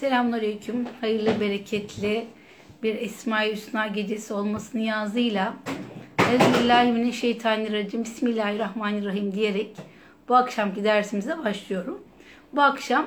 Selamünaleyküm. Hayırlı, bereketli bir Esma-i Hüsna gecesi olması niyazıyla Euzubillahimineşşeytanirracim Bismillahirrahmanirrahim diyerek bu akşamki dersimize başlıyorum. Bu akşam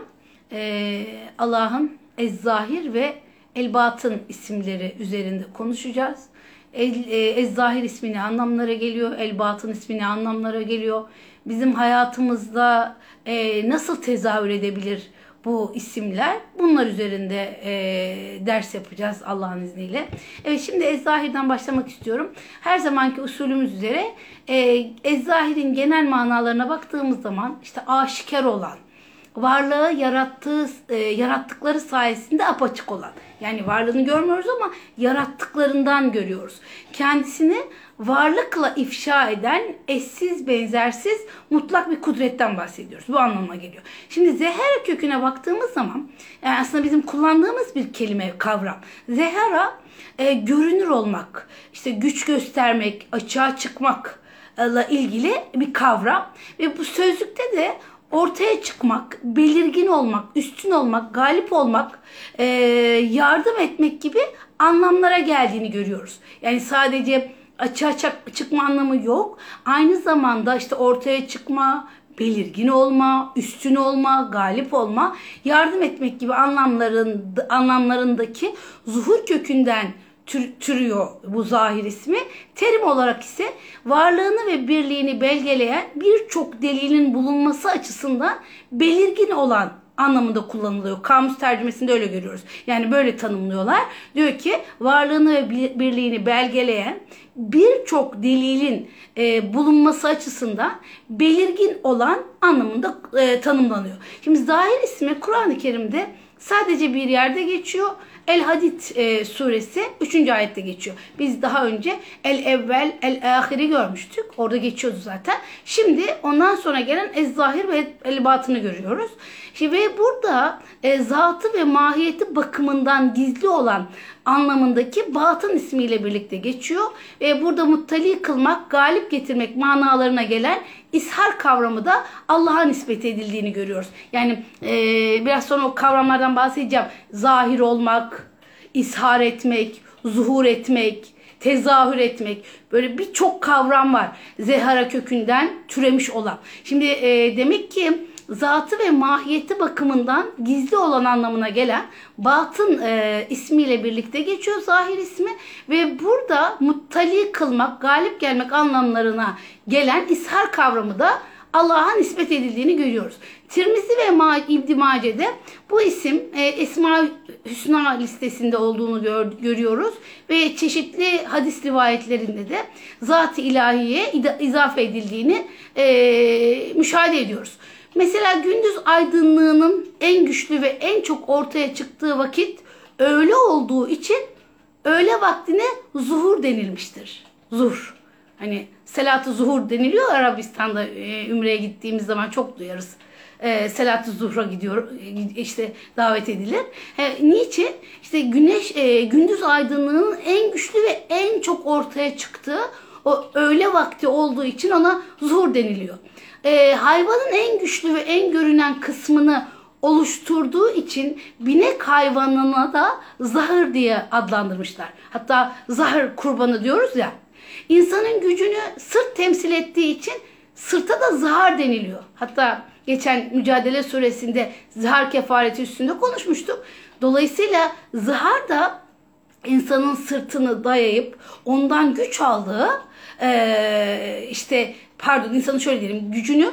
eee, Allah'ın Ez-Zahir ve El-Batın isimleri üzerinde konuşacağız. El, e, Ez-Zahir ismi ne anlamlara geliyor? El-Batın ismi ne anlamlara geliyor? Bizim hayatımızda e, nasıl tezahür edebilir bu isimler? Bunlar üzerinde e, ders yapacağız Allah'ın izniyle. Evet şimdi Ez-Zahir'den başlamak istiyorum. Her zamanki usulümüz üzere e, Ez-Zahir'in genel manalarına baktığımız zaman işte aşikar olan, varlığı yarattığı e, yarattıkları sayesinde apaçık olan. Yani varlığını görmüyoruz ama yarattıklarından görüyoruz. Kendisini varlıkla ifşa eden eşsiz, benzersiz, mutlak bir kudretten bahsediyoruz. Bu anlamına geliyor. Şimdi zehera köküne baktığımız zaman yani aslında bizim kullandığımız bir kelime, kavram. Zehara e, görünür olmak, işte güç göstermek, açığa çıkmak ile ilgili bir kavram ve bu sözlükte de ortaya çıkmak, belirgin olmak, üstün olmak, galip olmak, e, yardım etmek gibi anlamlara geldiğini görüyoruz. Yani sadece açığa çık- çıkma anlamı yok. Aynı zamanda işte ortaya çıkma, belirgin olma, üstün olma, galip olma, yardım etmek gibi anlamların anlamlarındaki zuhur kökünden tür- türüyor bu zahir ismi. Terim olarak ise varlığını ve birliğini belgeleyen birçok delilin bulunması açısından belirgin olan anlamında kullanılıyor. Kamus tercümesinde öyle görüyoruz. Yani böyle tanımlıyorlar. Diyor ki varlığını ve bir- birliğini belgeleyen birçok delilin e, bulunması açısından belirgin olan anlamında e, tanımlanıyor. Şimdi zahir ismi Kur'an-ı Kerim'de sadece bir yerde geçiyor. El Hadid e, suresi 3. ayette geçiyor. Biz daha önce El Evvel El Ahiri görmüştük. Orada geçiyordu zaten. Şimdi ondan sonra gelen Ez Zahir ve El Batın'ı görüyoruz. Şimdi ve burada e, zatı ve mahiyeti bakımından gizli olan anlamındaki batın ismiyle birlikte geçiyor. Ve burada muttali kılmak, galip getirmek manalarına gelen ishar kavramı da Allah'a nispet edildiğini görüyoruz. Yani e, biraz sonra o kavramlardan bahsedeceğim. Zahir olmak, ishar etmek, zuhur etmek, tezahür etmek böyle birçok kavram var. Zehara kökünden türemiş olan. Şimdi e, demek ki zatı ve mahiyeti bakımından gizli olan anlamına gelen batın e, ismiyle birlikte geçiyor zahir ismi ve burada muttali kılmak, galip gelmek anlamlarına gelen ishar kavramı da Allah'a nispet edildiğini görüyoruz. Tirmizi ve Ma İbn Mace'de bu isim e, Esma Hüsna listesinde olduğunu gör- görüyoruz ve çeşitli hadis rivayetlerinde de zat-ı ilahiye izafe edildiğini e, müşahede ediyoruz. Mesela gündüz aydınlığının en güçlü ve en çok ortaya çıktığı vakit öğle olduğu için öğle vaktine zuhur denilmiştir. Zuhur. Hani selatı zuhur deniliyor Arabistan'da e, Ümre'ye gittiğimiz zaman çok duyarız. E, selatı zuhra gidiyor e, işte davet edilir. E, niçin? İşte güneş e, gündüz aydınlığının en güçlü ve en çok ortaya çıktığı o öğle vakti olduğu için ona zuhur deniliyor. E, hayvanın en güçlü ve en görünen kısmını oluşturduğu için binek hayvanına da zahır diye adlandırmışlar. Hatta zahır kurbanı diyoruz ya. İnsanın gücünü sırt temsil ettiği için sırta da zahar deniliyor. Hatta geçen Mücadele suresinde zahar kefareti üstünde konuşmuştuk. Dolayısıyla zahar da insanın sırtını dayayıp ondan güç aldığı eee, işte pardon insanın şöyle diyelim gücünü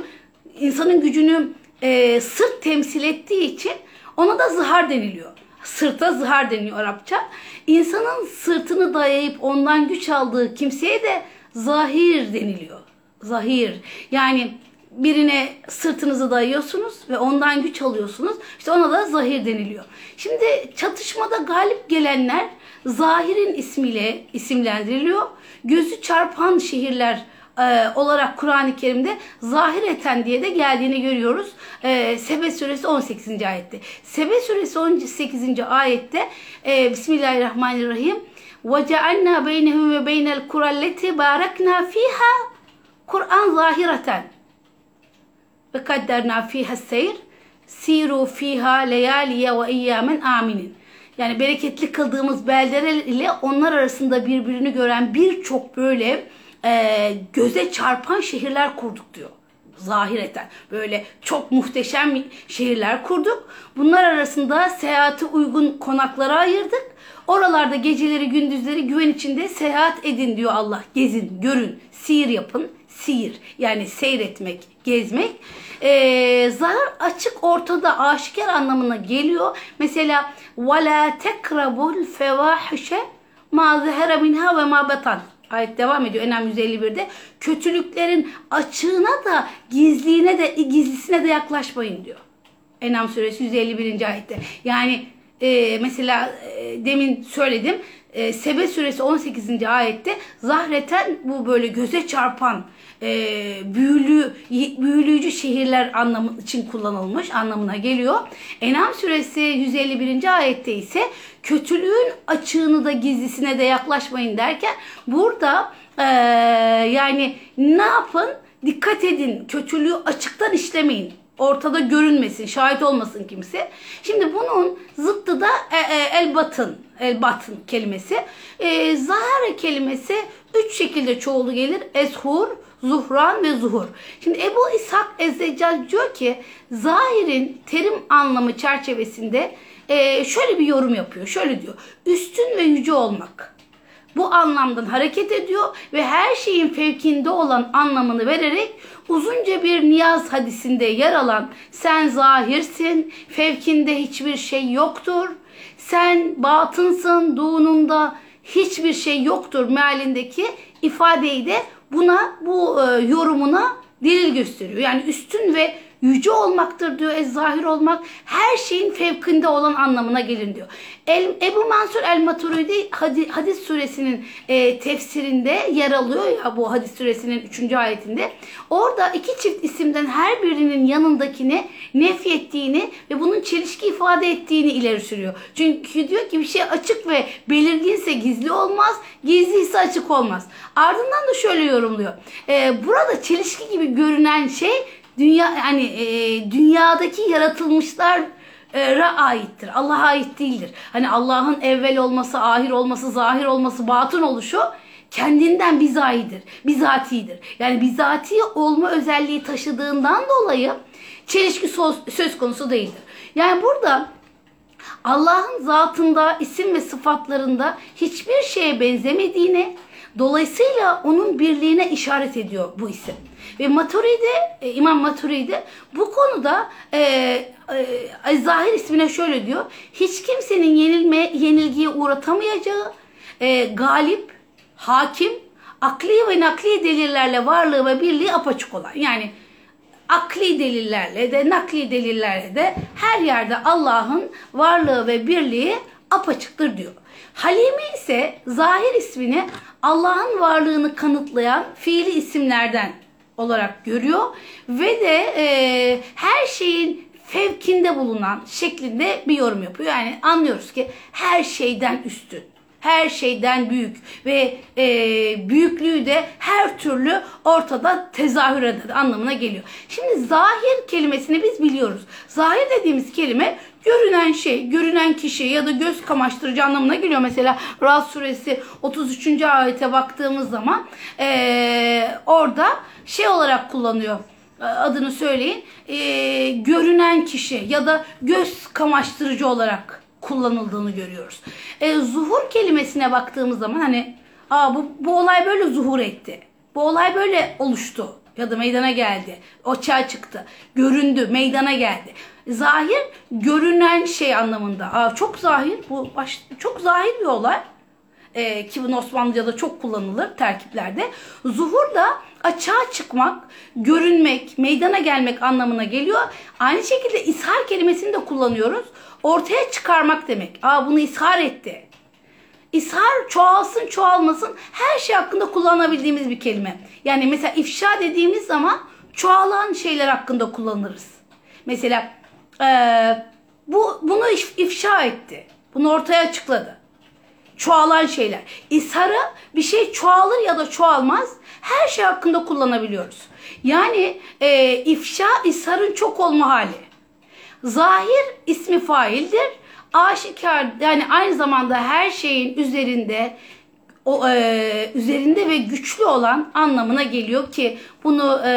insanın gücünü eee, sırt temsil ettiği için ona da zahar deniliyor. Sırta zahar deniyor Arapça. İnsanın sırtını dayayıp ondan güç aldığı kimseye de zahir deniliyor. Zahir. Yani birine sırtınızı dayıyorsunuz ve ondan güç alıyorsunuz. İşte ona da zahir deniliyor. Şimdi çatışmada galip gelenler zahirin ismiyle isimlendiriliyor. Gözü çarpan şehirler e, olarak Kur'an-ı Kerim'de zahir eten diye de geldiğini görüyoruz. E, Sebe suresi 18. ayette. Sebe suresi 18. ayette e, Bismillahirrahmanirrahim وَجَعَلْنَا بَيْنَهُمْ وَبَيْنَ الْقُرَى الَّتِي بَارَكْنَا ف۪يهَا Kur'an zahireten ve kadderna fiha seyir siru fiha leyaliye ve eyyamen aminin. Yani bereketli kıldığımız beldeler ile onlar arasında birbirini gören birçok böyle e, göze çarpan şehirler kurduk diyor. Zahireten böyle çok muhteşem şehirler kurduk. Bunlar arasında seyahate uygun konaklara ayırdık. Oralarda geceleri gündüzleri güven içinde seyahat edin diyor Allah. Gezin, görün, sihir yapın. Sihir yani seyretmek, gezmek. Ee, zarar açık ortada aşikar anlamına geliyor. Mesela وَلَا تَقْرَبُوا الْفَوَاحِشَ مَا ظَهَرَ مِنْهَا وَمَا بَطَنَ Ayet devam ediyor Enam 151'de. Kötülüklerin açığına da gizliğine de gizlisine de yaklaşmayın diyor. Enam suresi 151. ayette. Yani e, mesela e, demin söyledim. E, Sebe suresi 18. ayette zahreten bu böyle göze çarpan e, büyülü, büyülücü şehirler anlamı için kullanılmış anlamına geliyor. Enam suresi 151. ayette ise kötülüğün açığını da gizlisine de yaklaşmayın derken burada e, yani ne yapın? Dikkat edin kötülüğü açıktan işlemeyin ortada görünmesin, şahit olmasın kimse. Şimdi bunun zıttı da e, e, el batın, el batın kelimesi. E, zahare kelimesi üç şekilde çoğulu gelir. Eshur, zuhran ve zuhur. Şimdi Ebu İshak Ezzeccal diyor ki zahirin terim anlamı çerçevesinde e, şöyle bir yorum yapıyor. Şöyle diyor. Üstün ve yüce olmak bu anlamdan hareket ediyor ve her şeyin fevkinde olan anlamını vererek uzunca bir niyaz hadisinde yer alan sen zahirsin, fevkinde hiçbir şey yoktur, sen batınsın,duğununda hiçbir şey yoktur mealindeki ifadeyi de buna bu e, yorumuna delil gösteriyor. Yani üstün ve yüce olmaktır diyor. zahir olmak her şeyin fevkinde olan anlamına gelir diyor. El, Ebu Mansur el-Maturidi hadis, hadis suresinin e, tefsirinde yer alıyor ya bu hadis suresinin 3. ayetinde. Orada iki çift isimden her birinin yanındakini nefyettiğini ve bunun çelişki ifade ettiğini ileri sürüyor. Çünkü diyor ki bir şey açık ve belirginse gizli olmaz, gizli ise açık olmaz. Ardından da şöyle yorumluyor. E, burada çelişki gibi görünen şey dünya yani e, dünyadaki yaratılmışlar aittir. Allah'a ait değildir. Hani Allah'ın evvel olması, ahir olması, zahir olması, batın oluşu kendinden bizaidir. Bizatidir. Yani bizati olma özelliği taşıdığından dolayı çelişki söz konusu değildir. Yani burada Allah'ın zatında, isim ve sıfatlarında hiçbir şeye benzemediğini, dolayısıyla onun birliğine işaret ediyor bu isim. Ve Maturidi, e, İmam Maturidi bu konuda e, e, zahir ismine şöyle diyor. Hiç kimsenin yenilme, yenilgiye uğratamayacağı, e, galip, hakim, akli ve nakli delillerle varlığı ve birliği apaçık olan. Yani akli delillerle de nakli delillerle de her yerde Allah'ın varlığı ve birliği apaçıktır diyor. Halime ise zahir ismini Allah'ın varlığını kanıtlayan fiili isimlerden olarak görüyor ve de e, her şeyin fevkinde bulunan şeklinde bir yorum yapıyor. Yani anlıyoruz ki her şeyden üstün, her şeyden büyük ve e, büyüklüğü de her türlü ortada tezahür eder anlamına geliyor. Şimdi zahir kelimesini biz biliyoruz. Zahir dediğimiz kelime görünen şey, görünen kişi ya da göz kamaştırıcı anlamına geliyor. Mesela Ra'd suresi 33. ayete baktığımız zaman ee, orada şey olarak kullanıyor adını söyleyin. E, görünen kişi ya da göz kamaştırıcı olarak kullanıldığını görüyoruz. E, zuhur kelimesine baktığımız zaman hani Aa, bu, bu olay böyle zuhur etti. Bu olay böyle oluştu ya da meydana geldi. Açığa çıktı. Göründü, meydana geldi. Zahir görünen şey anlamında. Aa, çok zahir. Bu baş, çok zahir bir olay. Ee, ki bunu Osmanlıca'da çok kullanılır terkiplerde. Zuhur da açığa çıkmak, görünmek, meydana gelmek anlamına geliyor. Aynı şekilde ishar kelimesini de kullanıyoruz. Ortaya çıkarmak demek. Aa bunu ishar etti. İshar çoğalsın çoğalmasın her şey hakkında kullanabildiğimiz bir kelime. Yani mesela ifşa dediğimiz zaman çoğalan şeyler hakkında kullanırız. Mesela ee, bu bunu ifşa etti. Bunu ortaya açıkladı. Çoğalan şeyler. İsharı bir şey çoğalır ya da çoğalmaz her şey hakkında kullanabiliyoruz. Yani e, ifşa isharın çok olma hali. Zahir ismi faildir. Aşikar yani aynı zamanda her şeyin üzerinde o e, üzerinde ve güçlü olan anlamına geliyor ki bunu e,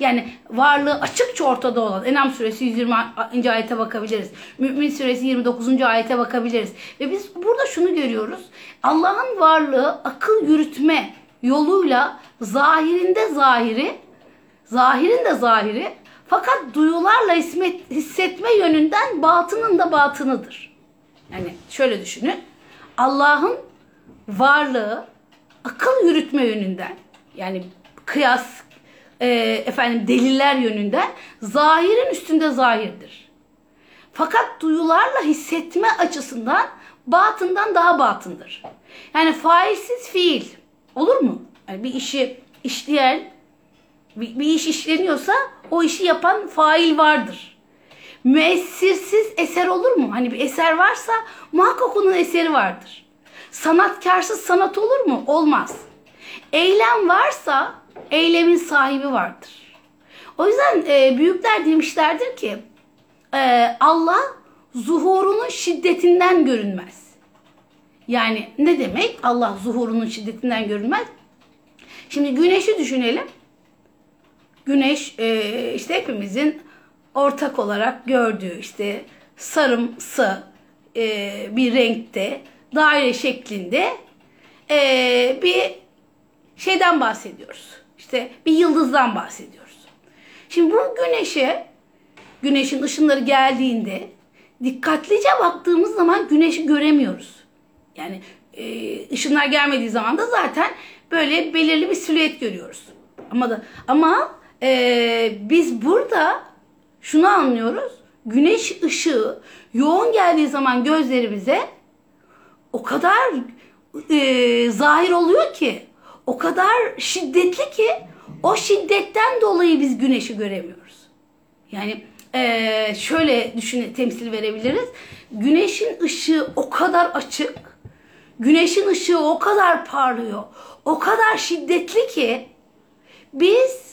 yani varlığı açıkça ortada olan Enam suresi 120. ayete bakabiliriz. Mümin suresi 29. ayete bakabiliriz. Ve biz burada şunu görüyoruz. Allah'ın varlığı akıl yürütme yoluyla zahirinde zahiri zahirin de zahiri fakat duyularla hismet, hissetme yönünden batının da batınıdır. Yani şöyle düşünün. Allah'ın varlığı akıl yürütme yönünden yani kıyas e, efendim deliller yönünden zahirin üstünde zahirdir. Fakat duyularla hissetme açısından batından daha batındır. Yani failsiz fiil olur mu? Yani bir işi işleyen bir, bir iş işleniyorsa o işi yapan fail vardır. Müessirsiz eser olur mu? Hani bir eser varsa muhakkak onun eseri vardır. Sanatkarsız sanat olur mu? Olmaz. Eylem varsa eylemin sahibi vardır. O yüzden e, büyükler demişlerdir ki e, Allah zuhurunun şiddetinden görünmez. Yani ne demek Allah zuhurunun şiddetinden görünmez? Şimdi güneşi düşünelim. Güneş e, işte hepimizin ortak olarak gördüğü işte sarımsı e, bir renkte daire şeklinde e, bir şeyden bahsediyoruz. İşte bir yıldızdan bahsediyoruz. Şimdi bu güneşe güneşin ışınları geldiğinde dikkatlice baktığımız zaman güneşi göremiyoruz. Yani e, ışınlar gelmediği zaman da zaten böyle belirli bir silüet görüyoruz. Ama da ama e, biz burada şunu anlıyoruz. Güneş ışığı yoğun geldiği zaman gözlerimize o kadar e, zahir oluyor ki, o kadar şiddetli ki o şiddetten dolayı biz güneşi göremiyoruz. Yani e, şöyle düşün temsil verebiliriz. Güneşin ışığı o kadar açık, güneşin ışığı o kadar parlıyor, o kadar şiddetli ki biz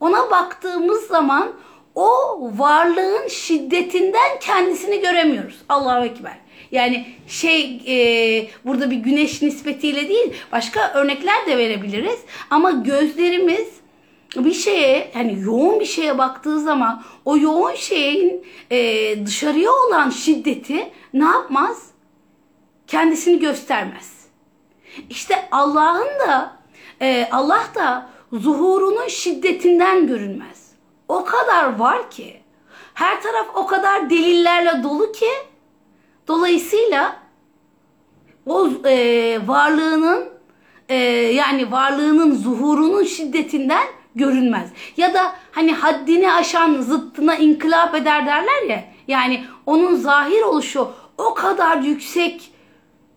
ona baktığımız zaman o varlığın şiddetinden kendisini göremiyoruz. Allahu Ekber. Yani şey e, burada bir güneş nispetiyle değil başka örnekler de verebiliriz. Ama gözlerimiz bir şeye yani yoğun bir şeye baktığı zaman o yoğun şeyin e, dışarıya olan şiddeti ne yapmaz? Kendisini göstermez. İşte Allah'ın da e, Allah da zuhurunun şiddetinden görünmez. O kadar var ki her taraf o kadar delillerle dolu ki Dolayısıyla o e, varlığının e, yani varlığının zuhurunun şiddetinden görünmez. Ya da hani haddini aşan zıttına inkılap eder derler ya. Yani onun zahir oluşu o kadar yüksek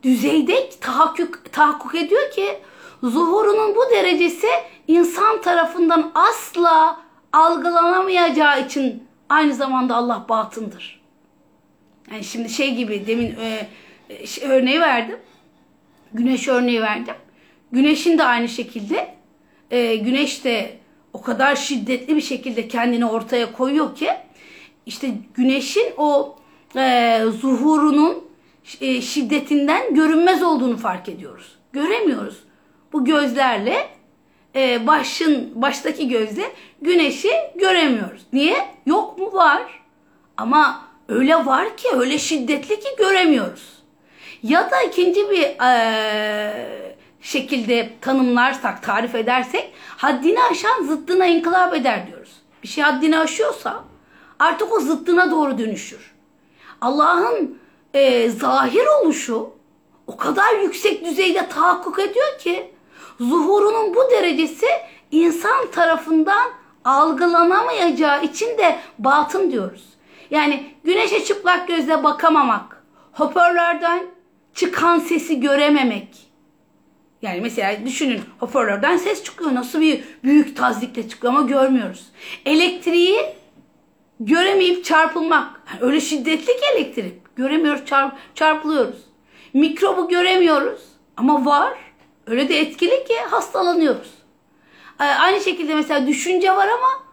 düzeyde tahakkuk, tahakkuk ediyor ki zuhurunun bu derecesi insan tarafından asla algılanamayacağı için aynı zamanda Allah batındır. Yani şimdi şey gibi demin e, e, örneği verdim. Güneş örneği verdim. Güneşin de aynı şekilde e, güneş de o kadar şiddetli bir şekilde kendini ortaya koyuyor ki işte güneşin o e, zuhurunun e, şiddetinden görünmez olduğunu fark ediyoruz. Göremiyoruz. Bu gözlerle e, başın baştaki gözle güneşi göremiyoruz. Niye? Yok mu? Var. Ama öyle var ki öyle şiddetli ki göremiyoruz. Ya da ikinci bir e, şekilde tanımlarsak, tarif edersek haddini aşan zıttına inkılap eder diyoruz. Bir şey haddini aşıyorsa artık o zıttına doğru dönüşür. Allah'ın e, zahir oluşu o kadar yüksek düzeyde tahakkuk ediyor ki zuhurunun bu derecesi insan tarafından algılanamayacağı için de batın diyoruz. Yani güneşe çıplak gözle bakamamak, hoparlörden çıkan sesi görememek. Yani mesela düşünün hoparlörden ses çıkıyor. Nasıl bir büyük tazlikle çıkıyor ama görmüyoruz. Elektriği göremeyip çarpılmak. Yani öyle şiddetli ki elektrik. Göremiyoruz, çarp, çarpılıyoruz. Mikrobu göremiyoruz ama var. Öyle de etkili ki hastalanıyoruz. Aynı şekilde mesela düşünce var ama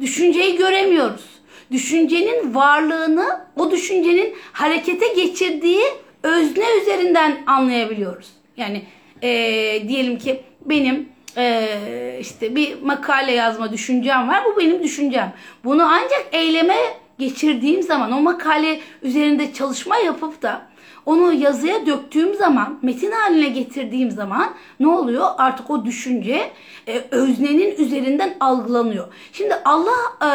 düşünceyi göremiyoruz. düşüncenin varlığını, o düşüncenin harekete geçirdiği özne üzerinden anlayabiliyoruz. Yani e, diyelim ki benim e, işte bir makale yazma düşüncem var. Bu benim düşüncem. Bunu ancak eyleme geçirdiğim zaman o makale üzerinde çalışma yapıp da onu yazıya döktüğüm zaman, metin haline getirdiğim zaman ne oluyor? Artık o düşünce e, öznenin üzerinden algılanıyor. Şimdi Allah e,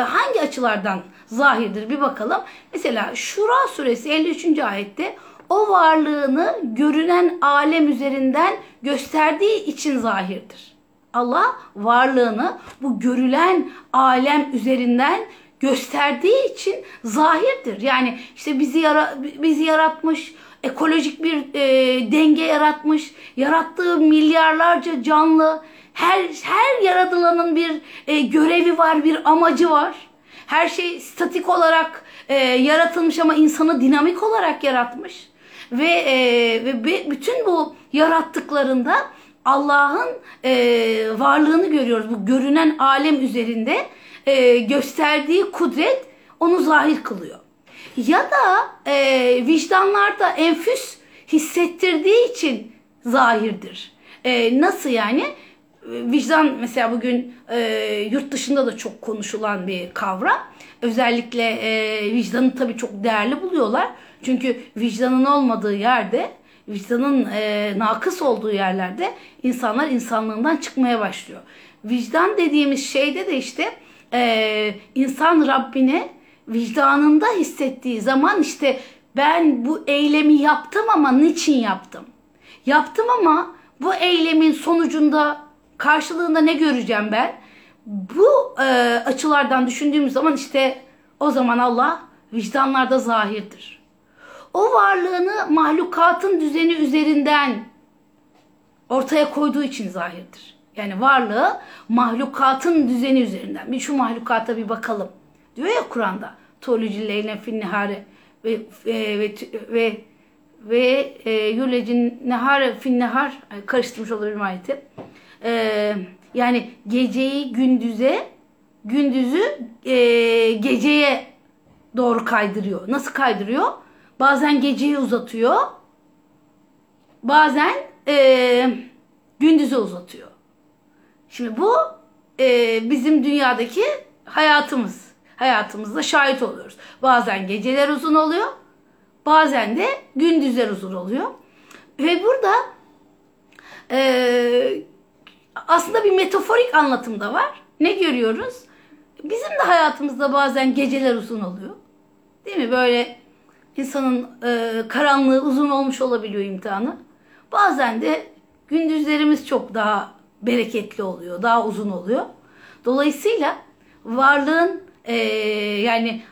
hangi açılardan zahirdir bir bakalım. Mesela Şura suresi 53. ayette o varlığını görünen alem üzerinden gösterdiği için zahirdir. Allah varlığını bu görülen alem üzerinden gösterdiği için zahirdir. Yani işte bizi yara, bizi yaratmış, ekolojik bir e, denge yaratmış, yarattığı milyarlarca canlı, her her yaratılanın bir e, görevi var, bir amacı var. Her şey statik olarak e, yaratılmış ama insanı dinamik olarak yaratmış. Ve, e, ve bütün bu yarattıklarında Allah'ın e, varlığını görüyoruz. Bu görünen alem üzerinde e, gösterdiği kudret onu zahir kılıyor. Ya da e, vicdanlarda enfüs hissettirdiği için zahirdir. E, nasıl yani? Vicdan mesela bugün e, yurt dışında da çok konuşulan bir kavram. Özellikle e, vicdanı tabii çok değerli buluyorlar. Çünkü vicdanın olmadığı yerde, vicdanın e, nakıs olduğu yerlerde insanlar insanlığından çıkmaya başlıyor. Vicdan dediğimiz şeyde de işte e, insan Rabbine vicdanında hissettiği zaman işte ben bu eylemi yaptım ama niçin yaptım? Yaptım ama bu eylemin sonucunda karşılığında ne göreceğim ben? Bu e, açılardan düşündüğümüz zaman işte o zaman Allah vicdanlarda zahirdir. O varlığını mahlukatın düzeni üzerinden ortaya koyduğu için zahirdir. Yani varlığı mahlukatın düzeni üzerinden. Bir şu mahlukata bir bakalım. Diyor ya Kur'an'da. Tolucu leyle fin nehari ve e, ve ve ve e, yulecin nehar fin nehar karıştırmış olabilirim ayeti. E, yani geceyi gündüze gündüzü e, geceye doğru kaydırıyor. Nasıl kaydırıyor? Bazen geceyi uzatıyor. Bazen e, gündüzü uzatıyor. Şimdi bu e, bizim dünyadaki hayatımız. Hayatımızda şahit oluyoruz. Bazen geceler uzun oluyor. Bazen de gündüzler uzun oluyor. Ve burada e, aslında bir metaforik anlatım da var. Ne görüyoruz? Bizim de hayatımızda bazen geceler uzun oluyor. Değil mi? Böyle insanın e, karanlığı uzun olmuş olabiliyor imtihanı. Bazen de gündüzlerimiz çok daha bereketli oluyor, daha uzun oluyor. Dolayısıyla varlığın e, yani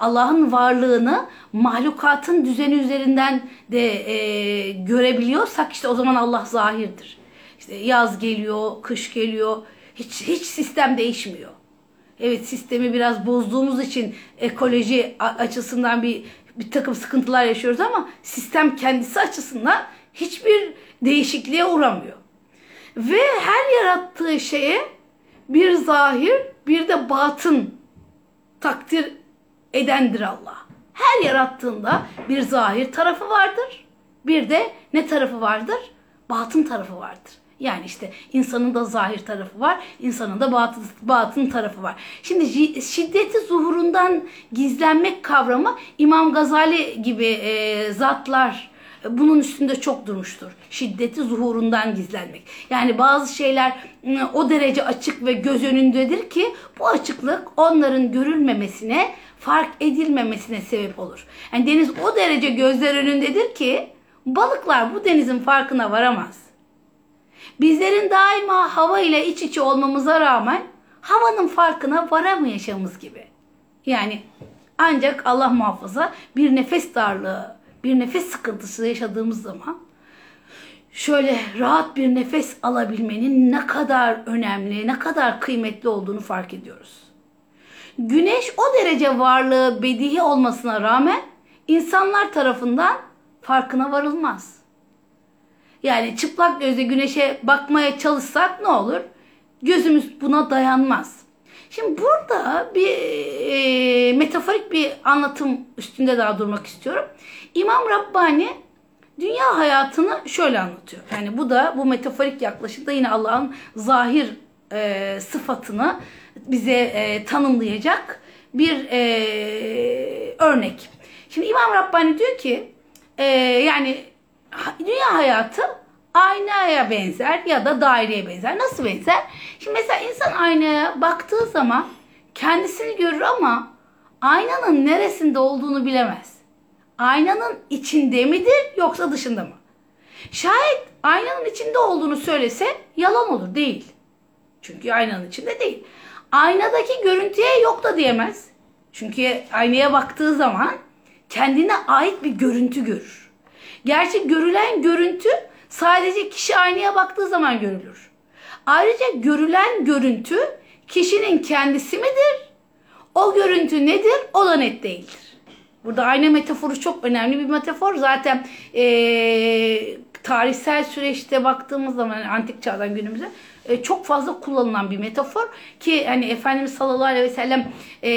Allah'ın varlığını mahlukatın düzeni üzerinden de e, görebiliyorsak işte o zaman Allah zahirdir. İşte yaz geliyor, kış geliyor, hiç hiç sistem değişmiyor. Evet sistemi biraz bozduğumuz için ekoloji açısından bir bir takım sıkıntılar yaşıyoruz ama sistem kendisi açısından hiçbir değişikliğe uğramıyor. Ve her yarattığı şeye bir zahir bir de batın takdir edendir Allah. Her yarattığında bir zahir tarafı vardır. Bir de ne tarafı vardır? Batın tarafı vardır. Yani işte insanın da zahir tarafı var, insanın da batın, batın tarafı var. Şimdi şiddeti zuhurundan gizlenmek kavramı İmam Gazali gibi e, zatlar bunun üstünde çok durmuştur. Şiddeti zuhurundan gizlenmek. Yani bazı şeyler ıı, o derece açık ve göz önündedir ki bu açıklık onların görülmemesine, fark edilmemesine sebep olur. Yani deniz o derece gözler önündedir ki balıklar bu denizin farkına varamaz. Bizlerin daima hava ile iç içe olmamıza rağmen havanın farkına varamayışımız gibi. Yani ancak Allah muhafaza bir nefes darlığı bir nefes sıkıntısı yaşadığımız zaman şöyle rahat bir nefes alabilmenin ne kadar önemli, ne kadar kıymetli olduğunu fark ediyoruz. Güneş o derece varlığı bedihi olmasına rağmen insanlar tarafından farkına varılmaz. Yani çıplak gözle güneşe bakmaya çalışsak ne olur? Gözümüz buna dayanmaz. Şimdi burada bir e, metaforik bir anlatım üstünde daha durmak istiyorum. İmam Rabbani dünya hayatını şöyle anlatıyor. Yani bu da bu metaforik yaklaşımda yine Allah'ın zahir e, sıfatını bize e, tanımlayacak bir e, örnek. Şimdi İmam Rabbani diyor ki e, yani dünya hayatı aynaya benzer ya da daireye benzer. Nasıl benzer? Şimdi mesela insan aynaya baktığı zaman kendisini görür ama aynanın neresinde olduğunu bilemez. Aynanın içinde midir yoksa dışında mı? Şayet aynanın içinde olduğunu söylese yalan olur değil. Çünkü aynanın içinde değil. Aynadaki görüntüye yok da diyemez. Çünkü aynaya baktığı zaman kendine ait bir görüntü görür. Gerçi görülen görüntü sadece kişi aynaya baktığı zaman görülür. Ayrıca görülen görüntü kişinin kendisi midir? O görüntü nedir? O da net değildir. Burada ayna metaforu çok önemli bir metafor. Zaten ee, tarihsel süreçte baktığımız zaman yani antik çağdan günümüze e, çok fazla kullanılan bir metafor ki hani Efendimiz sallallahu aleyhi ve sellem e,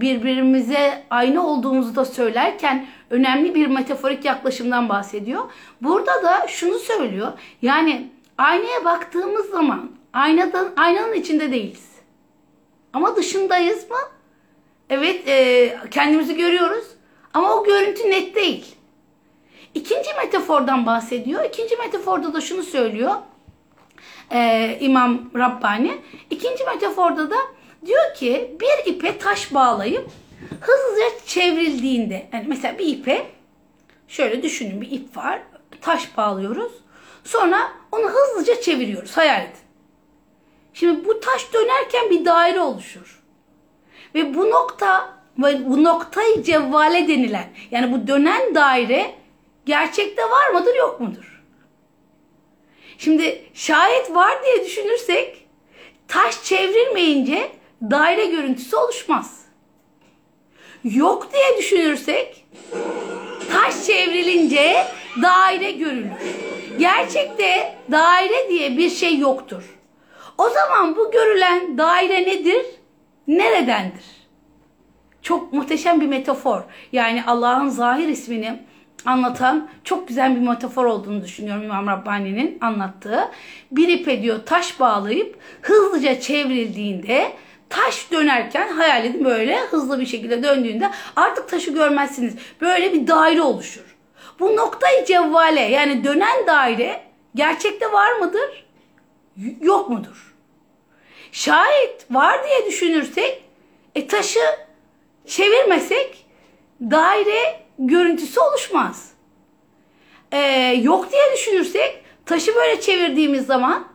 birbirimize aynı olduğumuzu da söylerken önemli bir metaforik yaklaşımdan bahsediyor. Burada da şunu söylüyor. Yani aynaya baktığımız zaman aynadan aynanın içinde değiliz. Ama dışındayız mı? Evet, e, kendimizi görüyoruz. Ama o görüntü net değil. İkinci metafordan bahsediyor. İkinci metaforda da şunu söylüyor. E, İmam Rabbani. İkinci metaforda da diyor ki bir ipe taş bağlayıp hızlıca çevrildiğinde yani mesela bir ipe şöyle düşünün bir ip var. Taş bağlıyoruz. Sonra onu hızlıca çeviriyoruz. Hayal edin. Şimdi bu taş dönerken bir daire oluşur. Ve bu nokta bu noktayı cevvale denilen yani bu dönen daire gerçekte var mıdır yok mudur? Şimdi şayet var diye düşünürsek taş çevrilmeyince daire görüntüsü oluşmaz. Yok diye düşünürsek taş çevrilince daire görülür. Gerçekte daire diye bir şey yoktur. O zaman bu görülen daire nedir? Neredendir? Çok muhteşem bir metafor. Yani Allah'ın zahir ismini anlatan çok güzel bir metafor olduğunu düşünüyorum İmam Rabbani'nin anlattığı. Bir ipe diyor taş bağlayıp hızlıca çevrildiğinde taş dönerken hayal edin böyle hızlı bir şekilde döndüğünde artık taşı görmezsiniz. Böyle bir daire oluşur. Bu noktayı cevvale yani dönen daire gerçekte var mıdır? Yok mudur? Şayet var diye düşünürsek e taşı çevirmesek daire görüntüsü oluşmaz. Ee, yok diye düşünürsek taşı böyle çevirdiğimiz zaman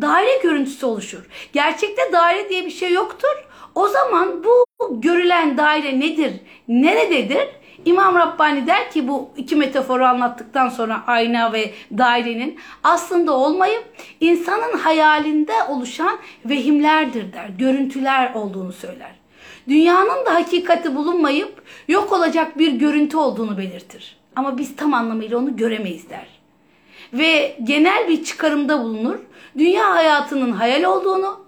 daire görüntüsü oluşur. Gerçekte daire diye bir şey yoktur. O zaman bu görülen daire nedir? Nerededir? İmam Rabbani der ki bu iki metaforu anlattıktan sonra ayna ve dairenin aslında olmayıp insanın hayalinde oluşan vehimlerdir der. Görüntüler olduğunu söyler. Dünyanın da hakikati bulunmayıp yok olacak bir görüntü olduğunu belirtir. Ama biz tam anlamıyla onu göremeyiz der. Ve genel bir çıkarımda bulunur. Dünya hayatının hayal olduğunu,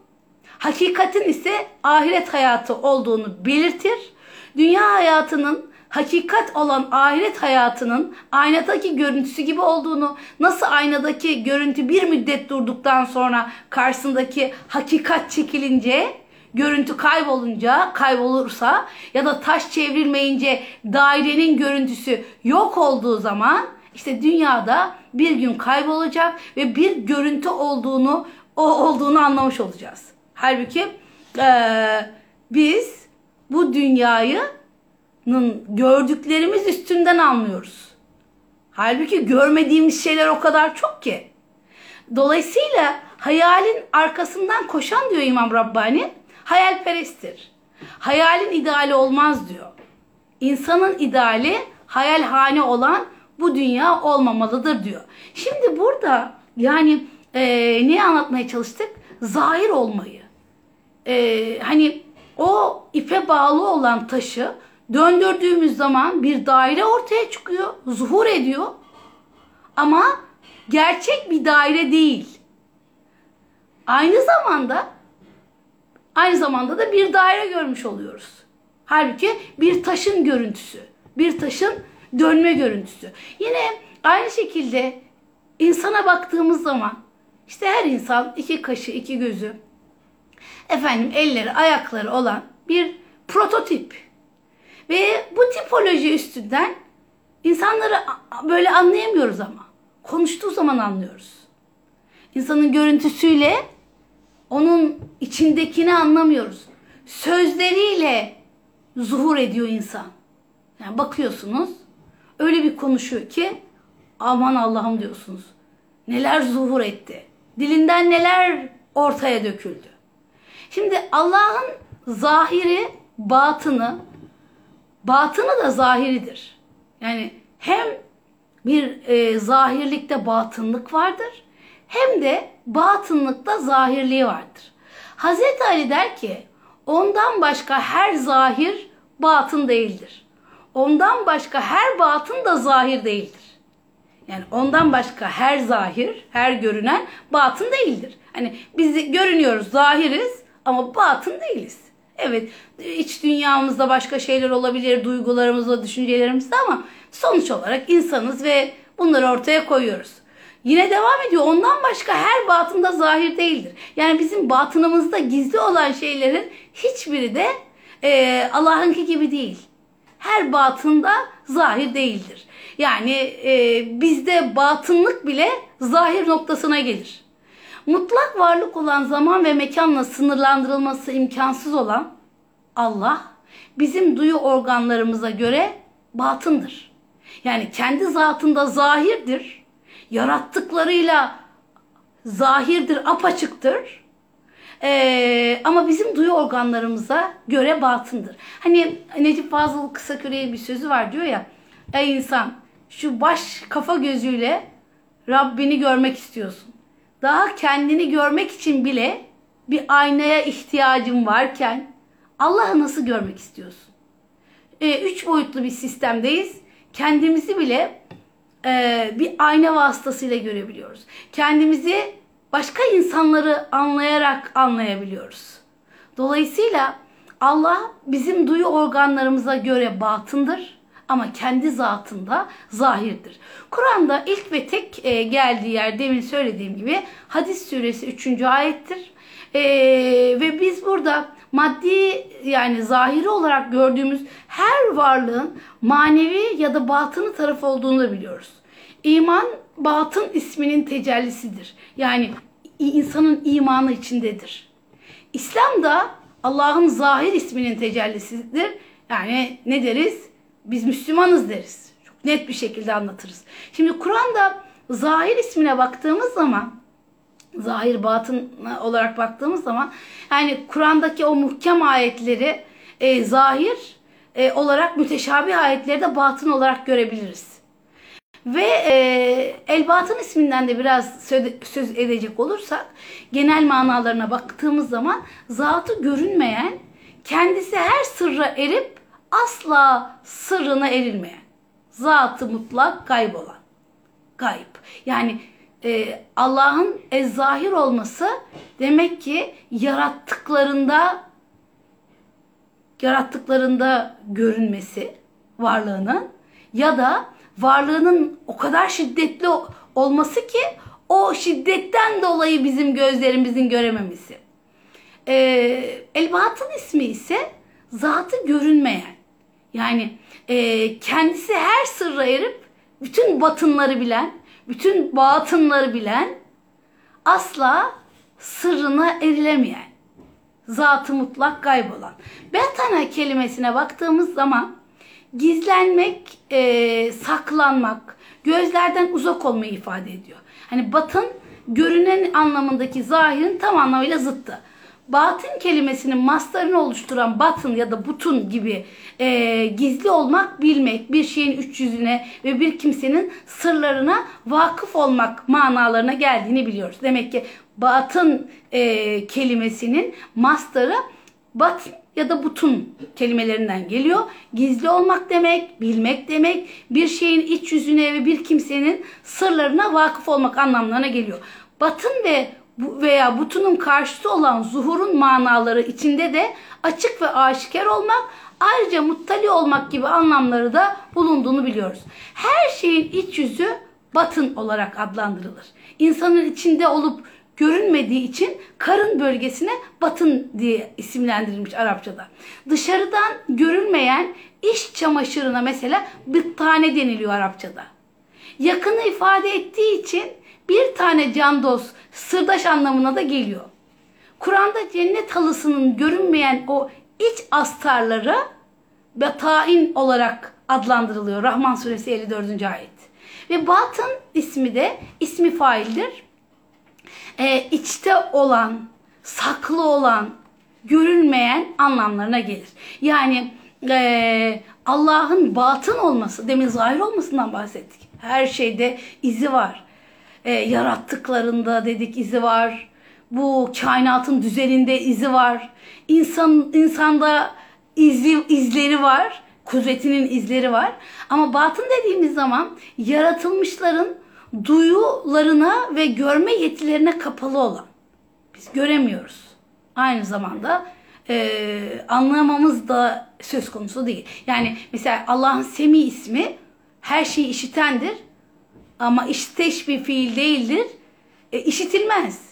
hakikatin ise ahiret hayatı olduğunu belirtir. Dünya hayatının hakikat olan ahiret hayatının aynadaki görüntüsü gibi olduğunu, nasıl aynadaki görüntü bir müddet durduktan sonra karşısındaki hakikat çekilince, görüntü kaybolunca, kaybolursa ya da taş çevrilmeyince dairenin görüntüsü yok olduğu zaman işte dünyada bir gün kaybolacak ve bir görüntü olduğunu o olduğunu anlamış olacağız. Halbuki e, biz bu dünyayı gördüklerimiz üstünden anlıyoruz. Halbuki görmediğimiz şeyler o kadar çok ki. Dolayısıyla hayalin arkasından koşan diyor İmam Rabbani, hayalperesttir. Hayalin ideali olmaz diyor. İnsanın ideali hayalhane olan bu dünya olmamalıdır diyor. Şimdi burada yani e, neyi anlatmaya çalıştık? Zahir olmayı. E, hani o ipe bağlı olan taşı döndürdüğümüz zaman bir daire ortaya çıkıyor, zuhur ediyor. Ama gerçek bir daire değil. Aynı zamanda aynı zamanda da bir daire görmüş oluyoruz. Halbuki bir taşın görüntüsü, bir taşın dönme görüntüsü. Yine aynı şekilde insana baktığımız zaman işte her insan iki kaşı, iki gözü, efendim elleri, ayakları olan bir prototip. Ve bu tipoloji üstünden insanları böyle anlayamıyoruz ama. Konuştuğu zaman anlıyoruz. İnsanın görüntüsüyle onun içindekini anlamıyoruz. Sözleriyle zuhur ediyor insan. Yani bakıyorsunuz öyle bir konuşuyor ki aman Allah'ım diyorsunuz. Neler zuhur etti. Dilinden neler ortaya döküldü. Şimdi Allah'ın zahiri, batını, batını da zahiridir. Yani hem bir e, zahirlikte batınlık vardır hem de batınlıkta zahirliği vardır. Hazreti Ali der ki ondan başka her zahir batın değildir. Ondan başka her batın da zahir değildir. Yani ondan başka her zahir, her görünen batın değildir. Hani biz görünüyoruz, zahiriz ama batın değiliz. Evet, iç dünyamızda başka şeyler olabilir, duygularımızda, düşüncelerimizde ama sonuç olarak insanız ve bunları ortaya koyuyoruz. Yine devam ediyor. Ondan başka her batında zahir değildir. Yani bizim batınımızda gizli olan şeylerin hiçbiri de e, Allah'ınki gibi değil. Her batında zahir değildir. Yani e, bizde batınlık bile zahir noktasına gelir. Mutlak varlık olan zaman ve mekanla sınırlandırılması imkansız olan Allah bizim duyu organlarımıza göre batındır. Yani kendi zatında zahirdir. Yarattıklarıyla zahirdir, apaçıktır. Ee, ama bizim duyu organlarımıza göre batındır. Hani Necip Fazıl Kısaküre'ye bir sözü var diyor ya. Ey insan şu baş kafa gözüyle Rabbini görmek istiyorsun. Daha kendini görmek için bile bir aynaya ihtiyacın varken Allah'ı nasıl görmek istiyorsun? Ee, üç boyutlu bir sistemdeyiz. Kendimizi bile e, bir ayna vasıtasıyla görebiliyoruz. Kendimizi başka insanları anlayarak anlayabiliyoruz. Dolayısıyla Allah bizim duyu organlarımıza göre batındır ama kendi zatında zahirdir. Kur'an'da ilk ve tek e, geldiği yer demin söylediğim gibi Hadis suresi 3. ayettir. E, ve biz burada maddi yani zahiri olarak gördüğümüz her varlığın manevi ya da batını tarafı olduğunu da biliyoruz. İman batın isminin tecellisidir. Yani insanın imanı içindedir. İslam da Allah'ın zahir isminin tecellisidir. Yani ne deriz? Biz Müslümanız deriz. Çok net bir şekilde anlatırız. Şimdi Kur'an'da zahir ismine baktığımız zaman zahir batın olarak baktığımız zaman yani Kur'an'daki o muhkem ayetleri e, zahir e, olarak müteşabih ayetleri de batın olarak görebiliriz. Ve e, El isminden de biraz söz, söz edecek olursak genel manalarına baktığımız zaman zatı görünmeyen, kendisi her sırra erip asla sırrına erilmeyen, zatı mutlak kaybolan, gayb. Yani e, Allah'ın ezzahir olması demek ki yarattıklarında yarattıklarında görünmesi varlığının ya da varlığının o kadar şiddetli olması ki o şiddetten dolayı bizim gözlerimizin görememesi. Ee, El Batın ismi ise zatı görünmeyen. Yani e, kendisi her sırra erip bütün batınları bilen, bütün batınları bilen, asla sırrına erilemeyen, zatı mutlak kaybolan. Betana kelimesine baktığımız zaman gizlenmek, e, saklanmak, gözlerden uzak olmayı ifade ediyor. Hani batın görünen anlamındaki zahirin tam anlamıyla zıttı. Batın kelimesinin mastarını oluşturan batın ya da butun gibi e, gizli olmak, bilmek, bir şeyin üç yüzüne ve bir kimsenin sırlarına vakıf olmak manalarına geldiğini biliyoruz. Demek ki batın e, kelimesinin mastarı batın ya da butun kelimelerinden geliyor. Gizli olmak demek, bilmek demek, bir şeyin iç yüzüne ve bir kimsenin sırlarına vakıf olmak anlamlarına geliyor. Batın ve bu veya butunun karşıtı olan zuhurun manaları içinde de açık ve aşikar olmak, ayrıca muttali olmak gibi anlamları da bulunduğunu biliyoruz. Her şeyin iç yüzü batın olarak adlandırılır. İnsanın içinde olup görünmediği için karın bölgesine batın diye isimlendirilmiş Arapçada. Dışarıdan görülmeyen iş çamaşırına mesela tane deniliyor Arapçada. Yakını ifade ettiği için bir tane can dost, sırdaş anlamına da geliyor. Kur'an'da cennet halısının görünmeyen o iç astarları betain olarak adlandırılıyor. Rahman suresi 54. ayet. Ve batın ismi de ismi faildir. Ee, içte olan, saklı olan, görünmeyen anlamlarına gelir. Yani e, Allah'ın batın olması, demin zahir olmasından bahsettik. Her şeyde izi var. E, yarattıklarında dedik izi var. Bu kainatın düzeninde izi var. İnsan insanda izi, izleri var. Kudretinin izleri var. Ama batın dediğimiz zaman yaratılmışların duyularına ve görme yetilerine kapalı olan. Biz göremiyoruz. Aynı zamanda e, anlamamız da söz konusu değil. Yani mesela Allah'ın Semi ismi her şeyi işitendir ama işteş bir fiil değildir. E, işitilmez.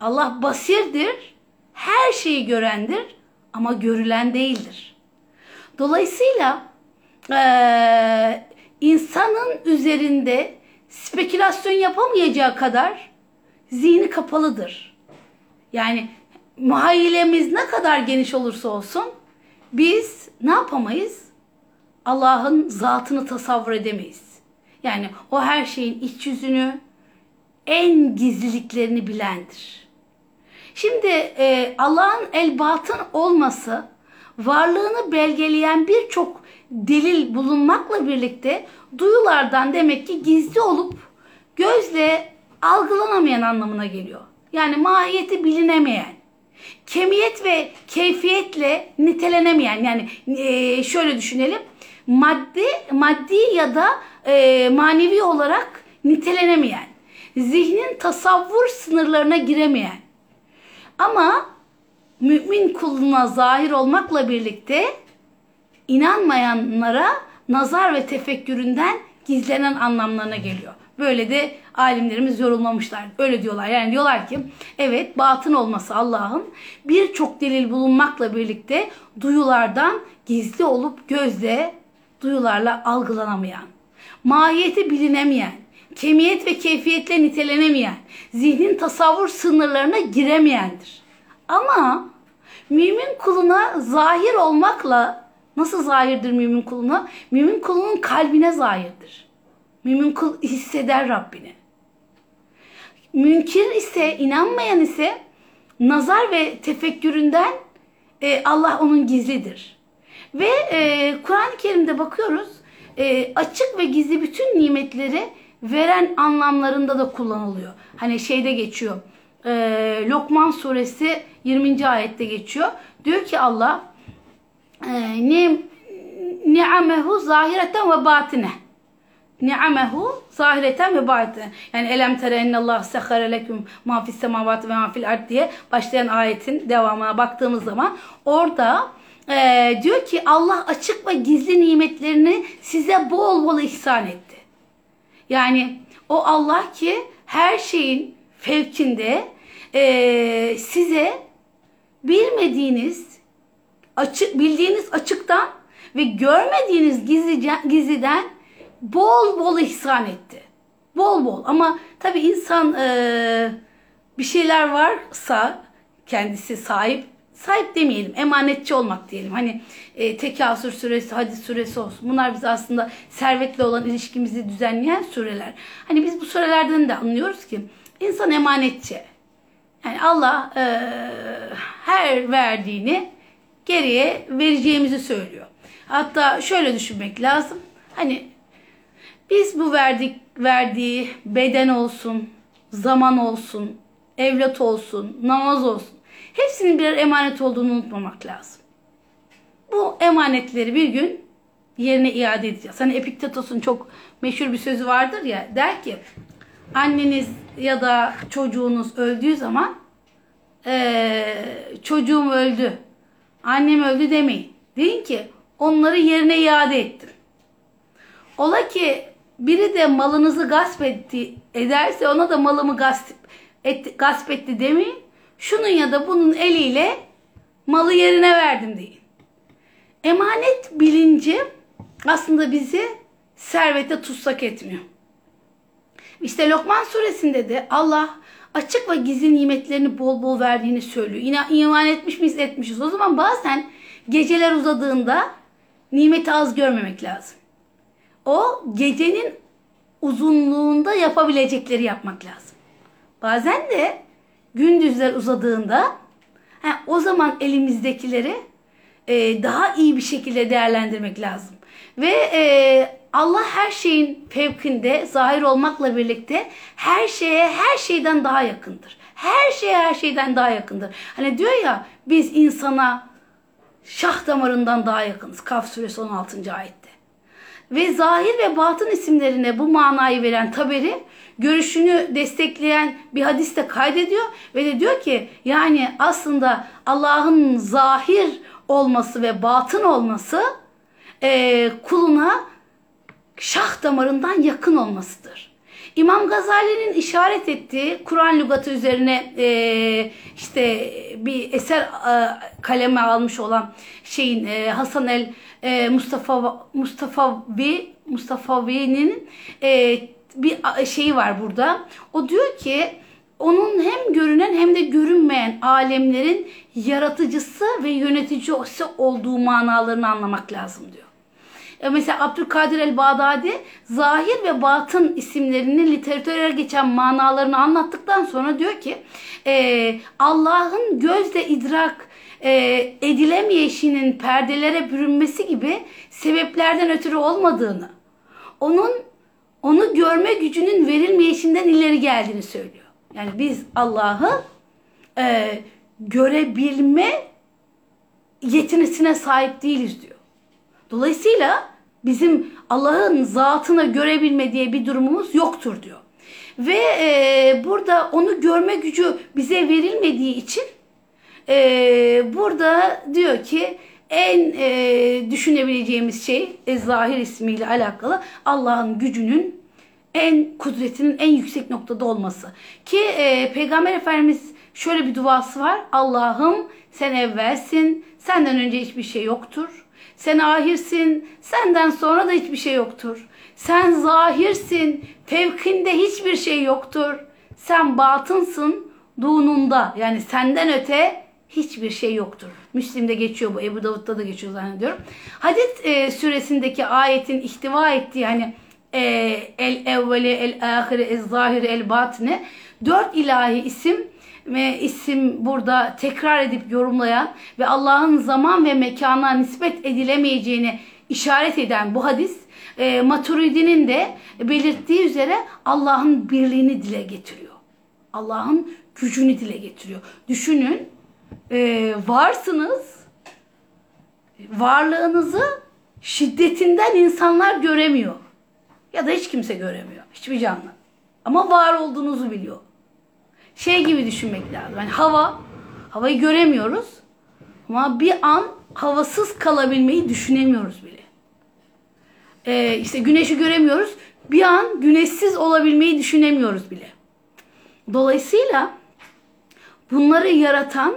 Allah basirdir, her şeyi görendir ama görülen değildir. Dolayısıyla e, insanın üzerinde spekülasyon yapamayacağı kadar zihni kapalıdır. Yani muhayyilemiz ne kadar geniş olursa olsun biz ne yapamayız? Allah'ın zatını tasavvur edemeyiz. Yani o her şeyin iç yüzünü, en gizliliklerini bilendir. Şimdi e, Allah'ın el batın olması varlığını belgeleyen birçok delil bulunmakla birlikte duyulardan demek ki gizli olup gözle algılanamayan anlamına geliyor. Yani mahiyeti bilinemeyen, kemiyet ve keyfiyetle nitelenemeyen yani e, şöyle düşünelim maddi maddi ya da e, manevi olarak nitelenemeyen, zihnin tasavvur sınırlarına giremeyen ama mümin kuluna zahir olmakla birlikte inanmayanlara nazar ve tefekküründen gizlenen anlamlarına geliyor. Böyle de alimlerimiz yorumlamışlar. Öyle diyorlar. Yani diyorlar ki evet batın olması Allah'ın birçok delil bulunmakla birlikte duyulardan gizli olup gözle duyularla algılanamayan, mahiyeti bilinemeyen, kemiyet ve keyfiyetle nitelenemeyen, zihnin tasavvur sınırlarına giremeyendir. Ama mümin kuluna zahir olmakla nasıl zahirdir mümin kuluna? Mümin kulunun kalbine zahirdir. Mümin kul hisseder Rabbini. Münkir ise, inanmayan ise nazar ve tefekküründen e, Allah onun gizlidir. Ve e, Kur'an-ı Kerim'de bakıyoruz e, açık ve gizli bütün nimetleri veren anlamlarında da kullanılıyor. Hani şeyde geçiyor. E, Lokman suresi 20. ayette geçiyor. Diyor ki Allah e, ne ni'amehu zahireten ve batine. Ni'amehu zahireten ve batine. Yani elem tere ennallah sehare leküm ma fis semavati ve ma fil ard diye başlayan ayetin devamına baktığımız zaman orada e, diyor ki Allah açık ve gizli nimetlerini size bol bol ihsan etti. Yani o Allah ki her şeyin fevkinde e, size bilmediğiniz açık bildiğiniz açıktan ve görmediğiniz gizliden, gizliden bol bol ihsan etti. Bol bol ama tabi insan e, bir şeyler varsa kendisi sahip sahip demeyelim, emanetçi olmak diyelim. Hani e, tekasür süresi, hadis süresi olsun. Bunlar biz aslında servetle olan ilişkimizi düzenleyen süreler. Hani biz bu sürelerden de anlıyoruz ki insan emanetçi. Yani Allah e, her verdiğini geriye vereceğimizi söylüyor. Hatta şöyle düşünmek lazım. Hani biz bu verdik verdiği beden olsun, zaman olsun, evlat olsun, namaz olsun Hepsinin birer emanet olduğunu unutmamak lazım. Bu emanetleri bir gün yerine iade edeceğiz. Hani Epiktetos'un çok meşhur bir sözü vardır ya der ki anneniz ya da çocuğunuz öldüğü zaman eee, çocuğum öldü, annem öldü demeyin. Deyin ki onları yerine iade ettim. Ola ki biri de malınızı gasp etti ederse ona da malımı gasp etti, gasp etti demeyin. Şunun ya da bunun eliyle malı yerine verdim deyin. Emanet bilinci aslında bizi servete tutsak etmiyor. İşte Lokman suresinde de Allah açık ve gizli nimetlerini bol bol verdiğini söylüyor. Yine iman etmiş miyiz etmişiz. O zaman bazen geceler uzadığında nimeti az görmemek lazım. O gecenin uzunluğunda yapabilecekleri yapmak lazım. Bazen de gündüzler uzadığında ha, o zaman elimizdekileri e, daha iyi bir şekilde değerlendirmek lazım. Ve e, Allah her şeyin fevkinde zahir olmakla birlikte her şeye her şeyden daha yakındır. Her şeye her şeyden daha yakındır. Hani diyor ya biz insana şah damarından daha yakınız. Kaf suresi 16. ayette. Ve zahir ve batın isimlerine bu manayı veren Taberi görüşünü destekleyen bir hadiste kaydediyor ve de diyor ki yani aslında Allah'ın zahir olması ve batın olması e, kuluna şah damarından yakın olmasıdır. İmam Gazali'nin işaret ettiği Kur'an lügatı üzerine e, işte bir eser e, kaleme almış olan şeyin e, Hasan el e, Mustafa Mustafavi Mustafavi'nin e, bir şeyi var burada. O diyor ki onun hem görünen hem de görünmeyen alemlerin yaratıcısı ve yöneticisi olduğu manalarını anlamak lazım diyor. E, Mesela Abdülkadir el-Bağdadi zahir ve batın isimlerinin literatüre geçen manalarını anlattıktan sonra diyor ki e, Allah'ın gözle idrak e, edilemeyişinin perdelere bürünmesi gibi sebeplerden ötürü olmadığını, onun onu görme gücünün verilmeyişinden ileri geldiğini söylüyor. Yani biz Allah'ı e, görebilme yetinesine sahip değiliz diyor. Dolayısıyla bizim Allah'ın zatını görebilme diye bir durumumuz yoktur diyor. Ve e, burada onu görme gücü bize verilmediği için e, burada diyor ki en e, düşünebileceğimiz şey e, zahir ismiyle alakalı Allah'ın gücünün en kudretinin en yüksek noktada olması. Ki e, Peygamber Efendimiz şöyle bir duası var. Allah'ım sen evvelsin, senden önce hiçbir şey yoktur. Sen ahirsin, senden sonra da hiçbir şey yoktur. Sen zahirsin, fevkinde hiçbir şey yoktur. Sen batınsın, dununda yani senden öte hiçbir şey yoktur. Müslim'de geçiyor bu, Ebu Davud'da da geçiyor zannediyorum. Hadis e, süresindeki ayetin ihtiva ettiği hani e, el evveli, el ahiri, el zahiri, el batini dört ilahi isim ve isim burada tekrar edip yorumlayan ve Allah'ın zaman ve mekana nispet edilemeyeceğini işaret eden bu hadis e, Maturidi'nin de belirttiği üzere Allah'ın birliğini dile getiriyor. Allah'ın gücünü dile getiriyor. Düşünün e, varsınız varlığınızı şiddetinden insanlar göremiyor. Ya da hiç kimse göremiyor. Hiçbir canlı. Ama var olduğunuzu biliyor. Şey gibi düşünmek lazım. Yani hava, havayı göremiyoruz. Ama bir an havasız kalabilmeyi düşünemiyoruz bile. Ee, işte güneşi göremiyoruz. Bir an güneşsiz olabilmeyi düşünemiyoruz bile. Dolayısıyla bunları yaratan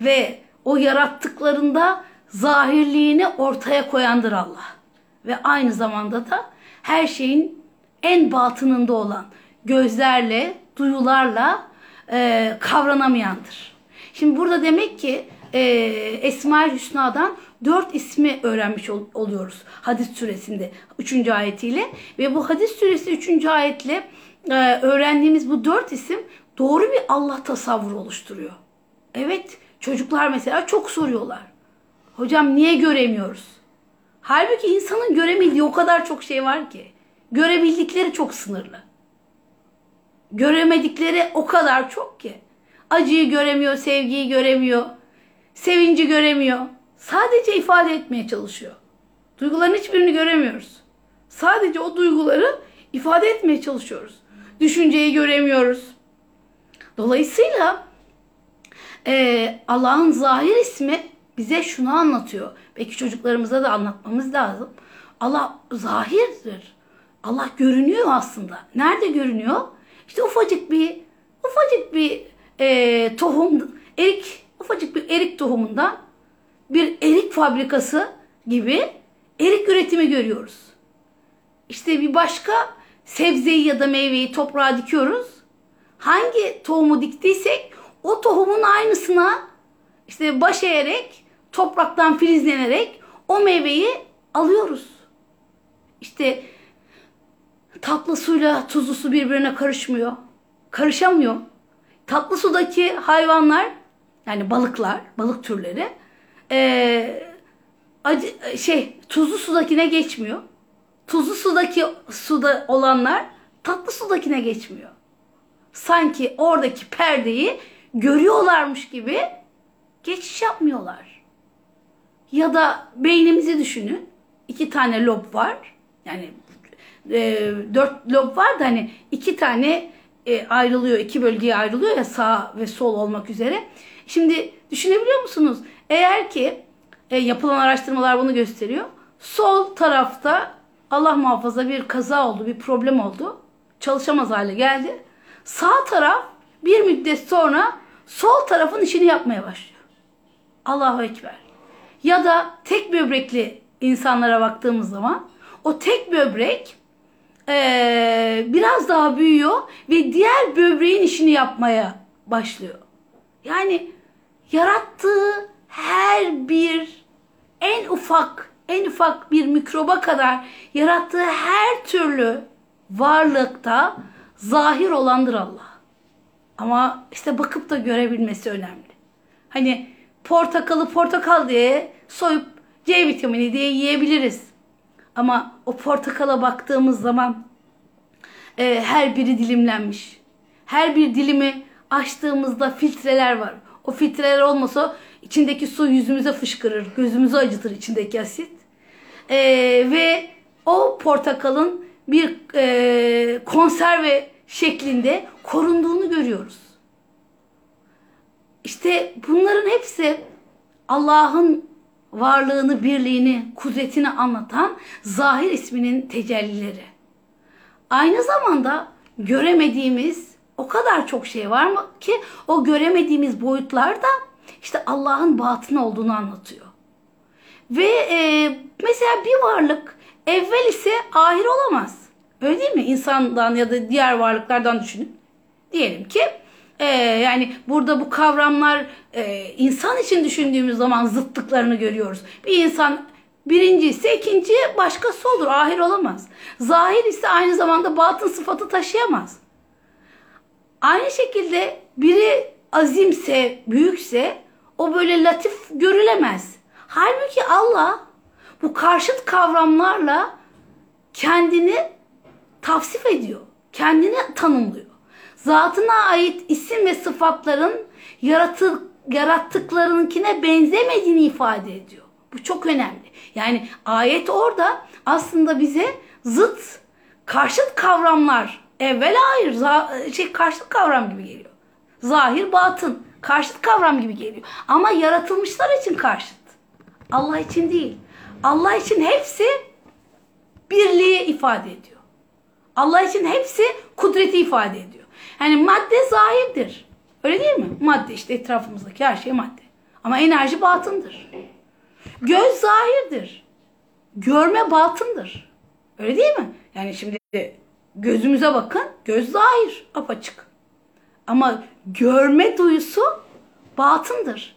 ve o yarattıklarında zahirliğini ortaya koyandır Allah. Ve aynı zamanda da her şeyin en batınında olan gözlerle, duyularla e, kavranamayandır. Şimdi burada demek ki e, Esma-ül Hüsna'dan dört ismi öğrenmiş ol- oluyoruz hadis süresinde 3. ayetiyle ve bu hadis süresi 3. ayetle e, öğrendiğimiz bu dört isim doğru bir Allah tasavvuru oluşturuyor. Evet çocuklar mesela çok soruyorlar. Hocam niye göremiyoruz? Halbuki insanın göremediği o kadar çok şey var ki. Görebildikleri çok sınırlı. Göremedikleri o kadar çok ki. Acıyı göremiyor, sevgiyi göremiyor, sevinci göremiyor. Sadece ifade etmeye çalışıyor. Duyguların hiçbirini göremiyoruz. Sadece o duyguları ifade etmeye çalışıyoruz. Düşünceyi göremiyoruz. Dolayısıyla e, Allah'ın zahir ismi bize şunu anlatıyor. Belki çocuklarımıza da anlatmamız lazım. Allah zahirdir. Allah görünüyor aslında. Nerede görünüyor? İşte ufacık bir ufacık bir e, tohum, erik, ufacık bir erik tohumundan bir erik fabrikası gibi erik üretimi görüyoruz. İşte bir başka sebzeyi ya da meyveyi toprağa dikiyoruz. Hangi tohumu diktiysek o tohumun aynısına işte baş eğerek topraktan filizlenerek o meyveyi alıyoruz. İşte tatlı suyla tuzlu su birbirine karışmıyor. Karışamıyor. Tatlı sudaki hayvanlar yani balıklar, balık türleri ee, acı, şey tuzlu sudakine geçmiyor. Tuzlu sudaki suda olanlar tatlı sudakine geçmiyor. Sanki oradaki perdeyi görüyorlarmış gibi geçiş yapmıyorlar. Ya da beynimizi düşünün. İki tane lob var. Yani e, dört lob var da hani iki tane e, ayrılıyor, iki bölgeye ayrılıyor ya sağ ve sol olmak üzere. Şimdi düşünebiliyor musunuz? Eğer ki e, yapılan araştırmalar bunu gösteriyor. Sol tarafta Allah muhafaza bir kaza oldu, bir problem oldu. Çalışamaz hale geldi. Sağ taraf bir müddet sonra sol tarafın işini yapmaya başlıyor. Allahu Ekber. Ya da tek böbrekli insanlara baktığımız zaman o tek böbrek ee, biraz daha büyüyor ve diğer böbreğin işini yapmaya başlıyor. Yani yarattığı her bir en ufak en ufak bir mikroba kadar yarattığı her türlü varlıkta zahir olandır Allah. Ama işte bakıp da görebilmesi önemli. Hani portakalı portakal diye soyup C vitamini diye yiyebiliriz. Ama o portakala baktığımız zaman e, her biri dilimlenmiş. Her bir dilimi açtığımızda filtreler var. O filtreler olmasa içindeki su yüzümüze fışkırır, gözümüzü acıtır içindeki asit. E, ve o portakalın bir e, konserve şeklinde korunduğunu görüyoruz. İşte bunların hepsi Allah'ın varlığını, birliğini, kudretini anlatan zahir isminin tecellileri. Aynı zamanda göremediğimiz o kadar çok şey var mı ki o göremediğimiz boyutlarda işte Allah'ın batın olduğunu anlatıyor. Ve e, mesela bir varlık evvel ise ahir olamaz. Öyle değil mi? İnsandan ya da diğer varlıklardan düşünün. Diyelim ki e, yani burada bu kavramlar e, insan için düşündüğümüz zaman zıtlıklarını görüyoruz. Bir insan birinci ise ikinci başkası olur. Ahir olamaz. Zahir ise aynı zamanda batın sıfatı taşıyamaz. Aynı şekilde biri azimse, büyükse o böyle latif görülemez. Halbuki Allah bu karşıt kavramlarla kendini tavsif ediyor. Kendini tanımlıyor. Zatına ait isim ve sıfatların yaratı, yarattıklarınkine benzemediğini ifade ediyor. Bu çok önemli. Yani ayet orada aslında bize zıt, karşıt kavramlar evvel hayır şey karşıt kavram gibi geliyor. Zahir batın karşıt kavram gibi geliyor. Ama yaratılmışlar için karşıt. Allah için değil. Allah için hepsi birliği ifade ediyor. Allah için hepsi kudreti ifade ediyor. Yani madde zahirdir. Öyle değil mi? Madde işte etrafımızdaki her şey madde. Ama enerji batındır. Göz zahirdir. Görme batındır. Öyle değil mi? Yani şimdi gözümüze bakın. Göz zahir. Apaçık. Ama görme duyusu batındır.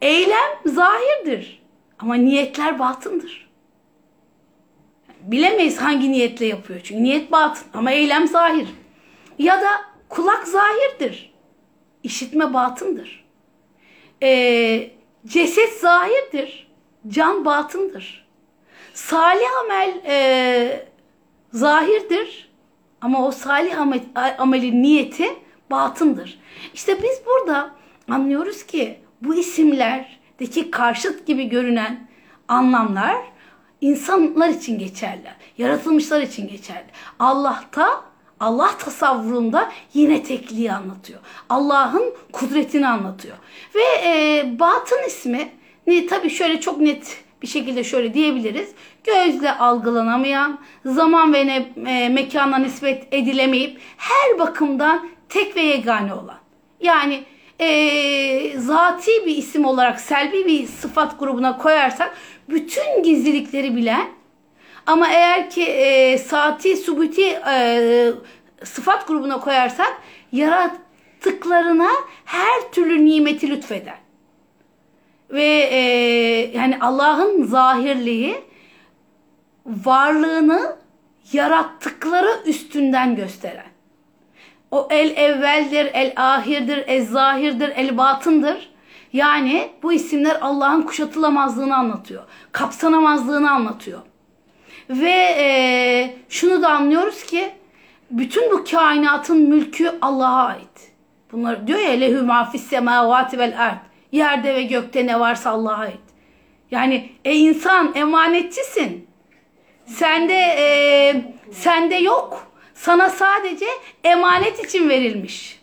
Eylem zahirdir. Ama niyetler batındır. Bilemeyiz hangi niyetle yapıyor. Çünkü niyet batın ama eylem zahir. Ya da kulak zahirdir. İşitme batındır. Ee, ceset zahirdir. Can batındır. Salih amel e, zahirdir. Ama o salih amel, amelin niyeti batındır. İşte biz burada anlıyoruz ki bu isimlerdeki karşıt gibi görünen anlamlar insanlar için geçerli. Yaratılmışlar için geçerli. Allah'ta Allah tasavvurunda yine tekliği anlatıyor. Allah'ın kudretini anlatıyor. Ve e, batın ismi ne tabii şöyle çok net bir şekilde şöyle diyebiliriz. Gözle algılanamayan, zaman ve ne, e, mekana nispet edilemeyip her bakımdan tek ve yegane olan. Yani e, zati bir isim olarak selvi bir sıfat grubuna koyarsak bütün gizlilikleri bilen ama eğer ki e, saati subuti e, sıfat grubuna koyarsak yarattıklarına her türlü nimeti lütfeden ve e, yani Allah'ın zahirliği varlığını yarattıkları üstünden gösteren. O el evveldir, el ahirdir, el zahirdir, el batındır. Yani bu isimler Allah'ın kuşatılamazlığını anlatıyor. Kapsanamazlığını anlatıyor. Ve e, şunu da anlıyoruz ki bütün bu kainatın mülkü Allah'a ait. Bunlar diyor ya lehü mafis semavati vel ard. Yerde ve gökte ne varsa Allah'a ait. Yani e insan emanetçisin. Sende e, sende yok. Sana sadece emanet için verilmiş.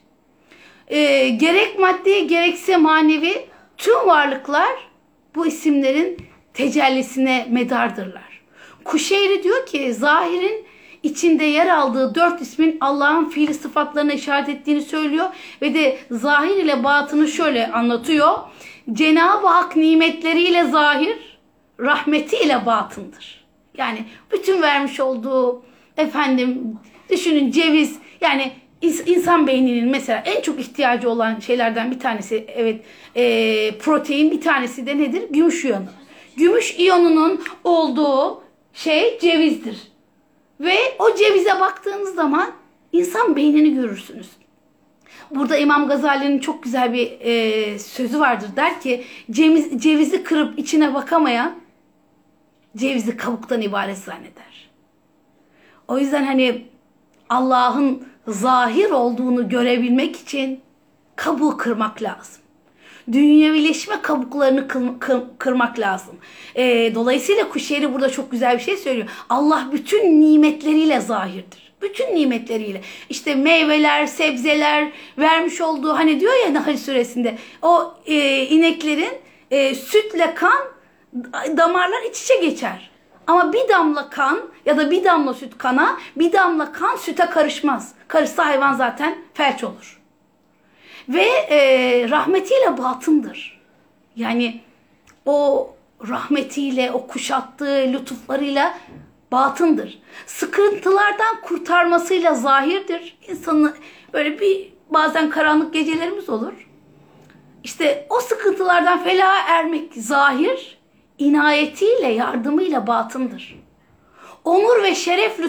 E, gerek maddi gerekse manevi tüm varlıklar bu isimlerin tecellisine medardırlar. Kuşeyri diyor ki zahirin içinde yer aldığı dört ismin Allah'ın fiili sıfatlarına işaret ettiğini söylüyor ve de zahir ile batını şöyle anlatıyor. Cenab-ı Hak nimetleriyle zahir, rahmetiyle batındır. Yani bütün vermiş olduğu efendim düşünün ceviz yani insan beyninin mesela en çok ihtiyacı olan şeylerden bir tanesi evet e, protein bir tanesi de nedir? Gümüş iyonu. Gümüş iyonunun olduğu şey cevizdir. Ve o cevize baktığınız zaman insan beynini görürsünüz. Burada İmam Gazali'nin çok güzel bir e, sözü vardır. Der ki ceviz, cevizi kırıp içine bakamayan cevizi kabuktan ibaret zanneder. O yüzden hani Allah'ın zahir olduğunu görebilmek için kabuğu kırmak lazım. Dünyevileşme kabuklarını kır, kır, kırmak lazım. E, dolayısıyla Kuşeyri burada çok güzel bir şey söylüyor. Allah bütün nimetleriyle zahirdir. Bütün nimetleriyle. İşte meyveler, sebzeler vermiş olduğu hani diyor ya Nahl suresinde o e, ineklerin e, sütle kan damarlar iç içe geçer. Ama bir damla kan ya da bir damla süt kana, bir damla kan süte karışmaz. Karışsa hayvan zaten felç olur. Ve e, rahmetiyle batındır. Yani o rahmetiyle, o kuşattığı lütuflarıyla batındır. Sıkıntılardan kurtarmasıyla zahirdir. İnsanın böyle bir bazen karanlık gecelerimiz olur. İşte o sıkıntılardan felaha ermek zahir, inayetiyle, yardımıyla batındır. Onur ve şeref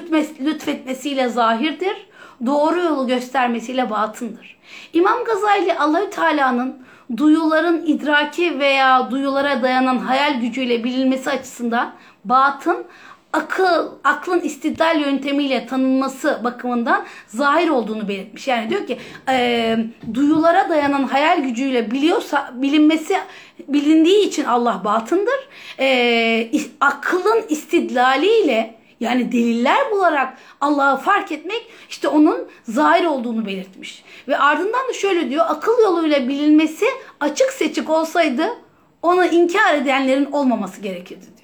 lütfetmesiyle zahirdir, doğru yolu göstermesiyle batındır. İmam Gazali Allahü Teala'nın duyuların idraki veya duyulara dayanan hayal gücüyle bilinmesi açısından batın akıl, aklın istidlal yöntemiyle tanınması bakımından zahir olduğunu belirtmiş. Yani diyor ki e, duyulara dayanan hayal gücüyle biliyorsa bilinmesi bilindiği için Allah batındır. E, akılın istidlaliyle yani deliller bularak Allah'ı fark etmek işte onun zahir olduğunu belirtmiş. Ve ardından da şöyle diyor akıl yoluyla bilinmesi açık seçik olsaydı onu inkar edenlerin olmaması gerekirdi.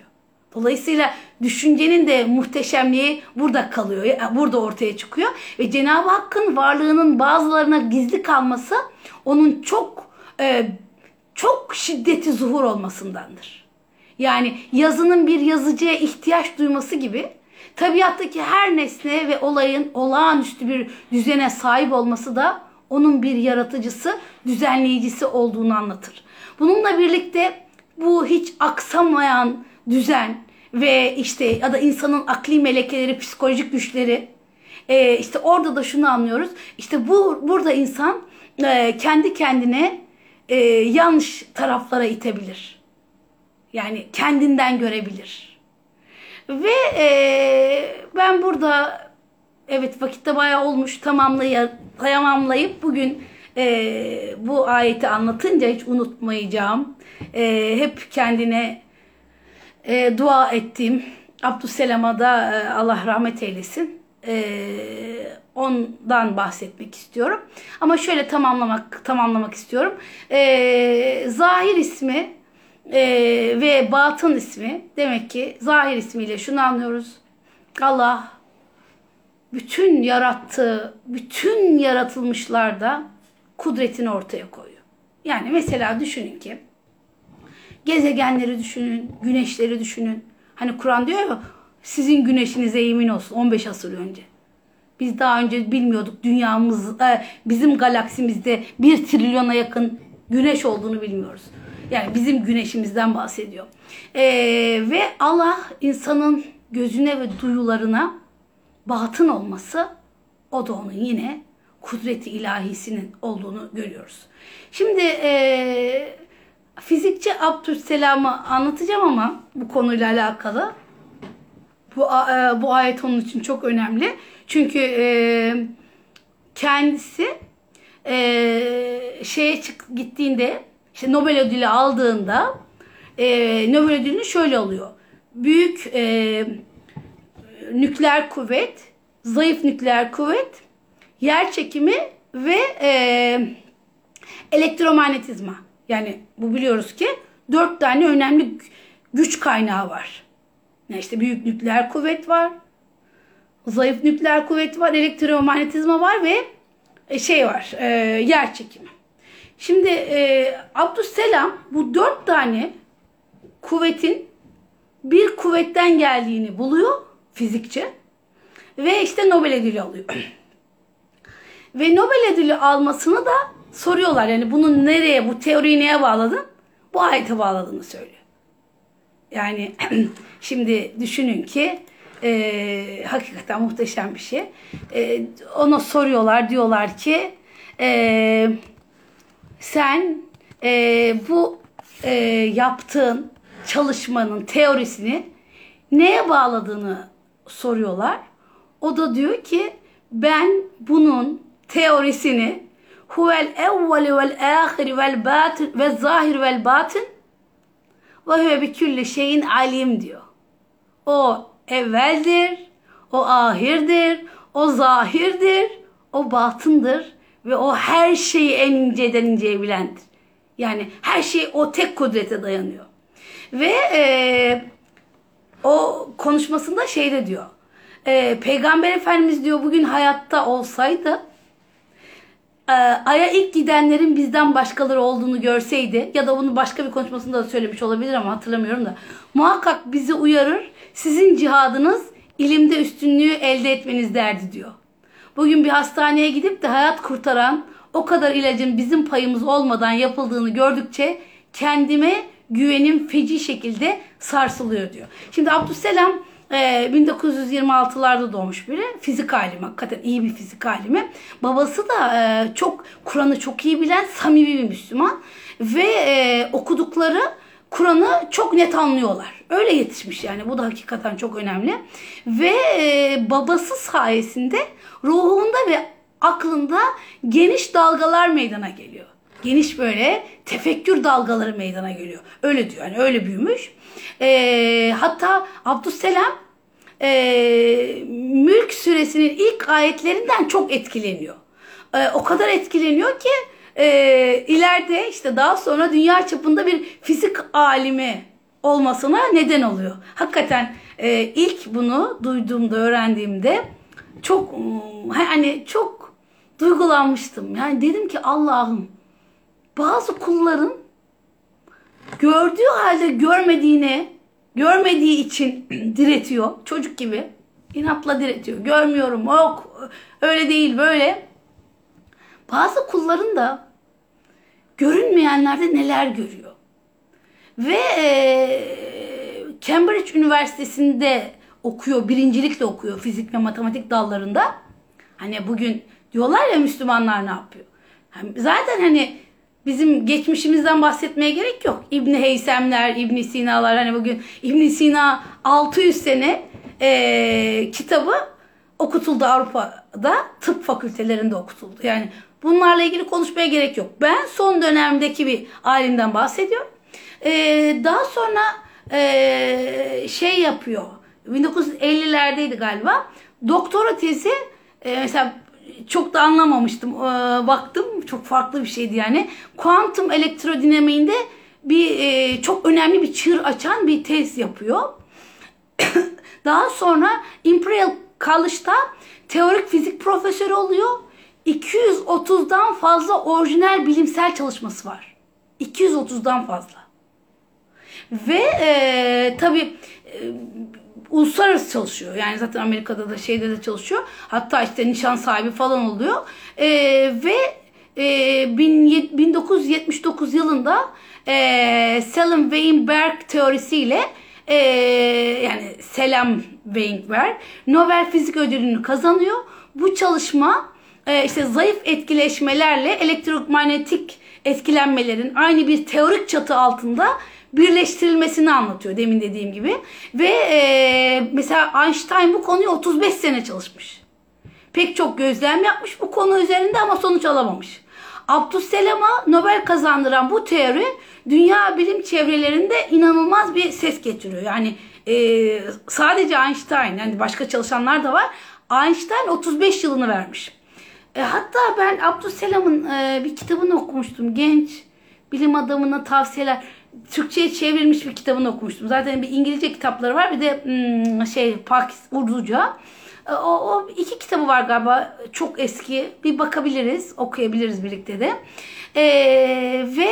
Dolayısıyla düşüncenin de muhteşemliği burada kalıyor, burada ortaya çıkıyor. Ve Cenab-ı Hakk'ın varlığının bazılarına gizli kalması onun çok e, çok şiddeti zuhur olmasındandır. Yani yazının bir yazıcıya ihtiyaç duyması gibi tabiattaki her nesne ve olayın olağanüstü bir düzene sahip olması da onun bir yaratıcısı, düzenleyicisi olduğunu anlatır. Bununla birlikte bu hiç aksamayan düzen ve işte ya da insanın akli melekeleri, psikolojik güçleri e, işte orada da şunu anlıyoruz. İşte bu burada insan e, kendi kendine e, yanlış taraflara itebilir. Yani kendinden görebilir. Ve e, ben burada evet vakitte bayağı olmuş tamamlay tamamlayıp bugün e, bu ayeti anlatınca hiç unutmayacağım. E, hep kendine e, dua ettiğim Abdüsselam'a da e, Allah rahmet eylesin. Ee, ondan bahsetmek istiyorum. Ama şöyle tamamlamak tamamlamak istiyorum. Ee, zahir ismi e, ve batın ismi demek ki zahir ismiyle şunu anlıyoruz. Allah bütün yarattığı, bütün yaratılmışlarda kudretini ortaya koyuyor. Yani mesela düşünün ki gezegenleri düşünün, güneşleri düşünün. Hani Kur'an diyor ya sizin güneşinize yemin olsun 15 asır önce. Biz daha önce bilmiyorduk dünyamız, e, bizim galaksimizde bir trilyona yakın güneş olduğunu bilmiyoruz. Yani bizim güneşimizden bahsediyor. Ee, ve Allah insanın gözüne ve duyularına batın olması o da onun yine kudreti ilahisinin olduğunu görüyoruz. Şimdi e, fizikçi Abdüsselam'ı anlatacağım ama bu konuyla alakalı. Bu, e, bu ayet onun için çok önemli. Çünkü e, kendisi e, şeye çık gittiğinde işte Nobel ödülü aldığında e, Nobel ödülünü şöyle oluyor. Büyük e, nükleer kuvvet, zayıf nükleer kuvvet, yer çekimi ve e, elektromanyetizma. Yani bu biliyoruz ki dört tane önemli güç kaynağı var. Yani işte büyük nükleer kuvvet var, zayıf nükleer kuvvet var, elektromanyetizma var ve e, şey var, e, yer çekimi. Şimdi e, Abdüsselam bu dört tane kuvvetin bir kuvvetten geldiğini buluyor fizikçi ve işte Nobel ödülü alıyor. ve Nobel ödülü almasını da soruyorlar. Yani bunu nereye, bu teoriyi neye bağladın? Bu ayete bağladığını söylüyor. Yani şimdi düşünün ki e, hakikaten muhteşem bir şey. E, ona soruyorlar diyorlar ki e, sen e, bu e, yaptığın çalışmanın teorisini neye bağladığını soruyorlar. O da diyor ki ben bunun teorisini huvel evveli vel ahiri vel batin ve zahir vel batin ve huve bi külli şeyin alim diyor. O evveldir, o ahirdir, o zahirdir, o batındır ve o her şeyi en inceden inceye bilendir. Yani her şey o tek kudrete dayanıyor. Ve e, o konuşmasında şey de diyor. E, Peygamber Efendimiz diyor bugün hayatta olsaydı Ay'a ilk gidenlerin bizden başkaları olduğunu görseydi ya da bunu başka bir konuşmasında da söylemiş olabilir ama hatırlamıyorum da muhakkak bizi uyarır sizin cihadınız ilimde üstünlüğü elde etmeniz derdi diyor. Bugün bir hastaneye gidip de hayat kurtaran o kadar ilacın bizim payımız olmadan yapıldığını gördükçe kendime güvenim feci şekilde sarsılıyor diyor. Şimdi Abdüsselam 1926'larda doğmuş biri. Fizik alimi. Hakikaten iyi bir fizik alimi. Babası da çok Kur'an'ı çok iyi bilen samimi bir Müslüman. Ve okudukları Kur'an'ı çok net anlıyorlar. Öyle yetişmiş yani. Bu da hakikaten çok önemli. Ve babası sayesinde ruhunda ve aklında geniş dalgalar meydana geliyor. Geniş böyle tefekkür dalgaları meydana geliyor. Öyle diyor yani öyle büyümüş. E, hatta Abdüsselam e, Mülk suresinin ilk ayetlerinden çok etkileniyor. E, o kadar etkileniyor ki e, ileride işte daha sonra dünya çapında bir fizik alimi olmasına neden oluyor. Hakikaten e, ilk bunu duyduğumda, öğrendiğimde çok hani çok duygulanmıştım. Yani dedim ki Allah'ım bazı kulların gördüğü halde görmediğini görmediği için diretiyor. Çocuk gibi inatla diretiyor. Görmüyorum yok öyle değil böyle. Bazı kulların da görünmeyenlerde neler görüyor. Ve e, Cambridge Üniversitesi'nde okuyor, birincilikle okuyor fizik ve matematik dallarında. Hani bugün diyorlar ya Müslümanlar ne yapıyor? Zaten hani bizim geçmişimizden bahsetmeye gerek yok. İbni Heysemler, İbni Sina'lar hani bugün İbni Sina 600 sene e, kitabı okutuldu Avrupa'da tıp fakültelerinde okutuldu. Yani bunlarla ilgili konuşmaya gerek yok. Ben son dönemdeki bir alimden bahsediyorum. E, daha sonra e, şey yapıyor. 1950'lerdeydi galiba. doktora tezi e, mesela çok da anlamamıştım. E, baktım çok farklı bir şeydi yani. Kuantum elektrodinamiğinde bir e, çok önemli bir çığır açan bir tez yapıyor. Daha sonra Imperial College'da teorik fizik profesörü oluyor. 230'dan fazla orijinal bilimsel çalışması var. 230'dan fazla. Ve e, tabii e, uluslararası çalışıyor. Yani zaten Amerika'da da şeyde de çalışıyor. Hatta işte nişan sahibi falan oluyor. E, ve e, 1979 yılında e, Selim Weinberg teorisiyle e, yani Selam Weinberg Nobel Fizik Ödülünü kazanıyor. Bu çalışma e, işte zayıf etkileşmelerle elektromanyetik etkilenmelerin aynı bir teorik çatı altında birleştirilmesini anlatıyor demin dediğim gibi. Ve e, mesela Einstein bu konuyu 35 sene çalışmış. Pek çok gözlem yapmış bu konu üzerinde ama sonuç alamamış. Abdüsselam'a Nobel kazandıran bu teori dünya bilim çevrelerinde inanılmaz bir ses getiriyor. Yani e, sadece Einstein yani başka çalışanlar da var. Einstein 35 yılını vermiş. E, hatta ben Abdüsselam'ın e, bir kitabını okumuştum. Genç bilim adamına tavsiyeler. Türkçe'ye çevrilmiş bir kitabını okumuştum. Zaten bir İngilizce kitapları var bir de hmm, şey Pakistan Urduca. E, o, o iki kitabı var galiba çok eski. Bir bakabiliriz, okuyabiliriz birlikte de. E, ve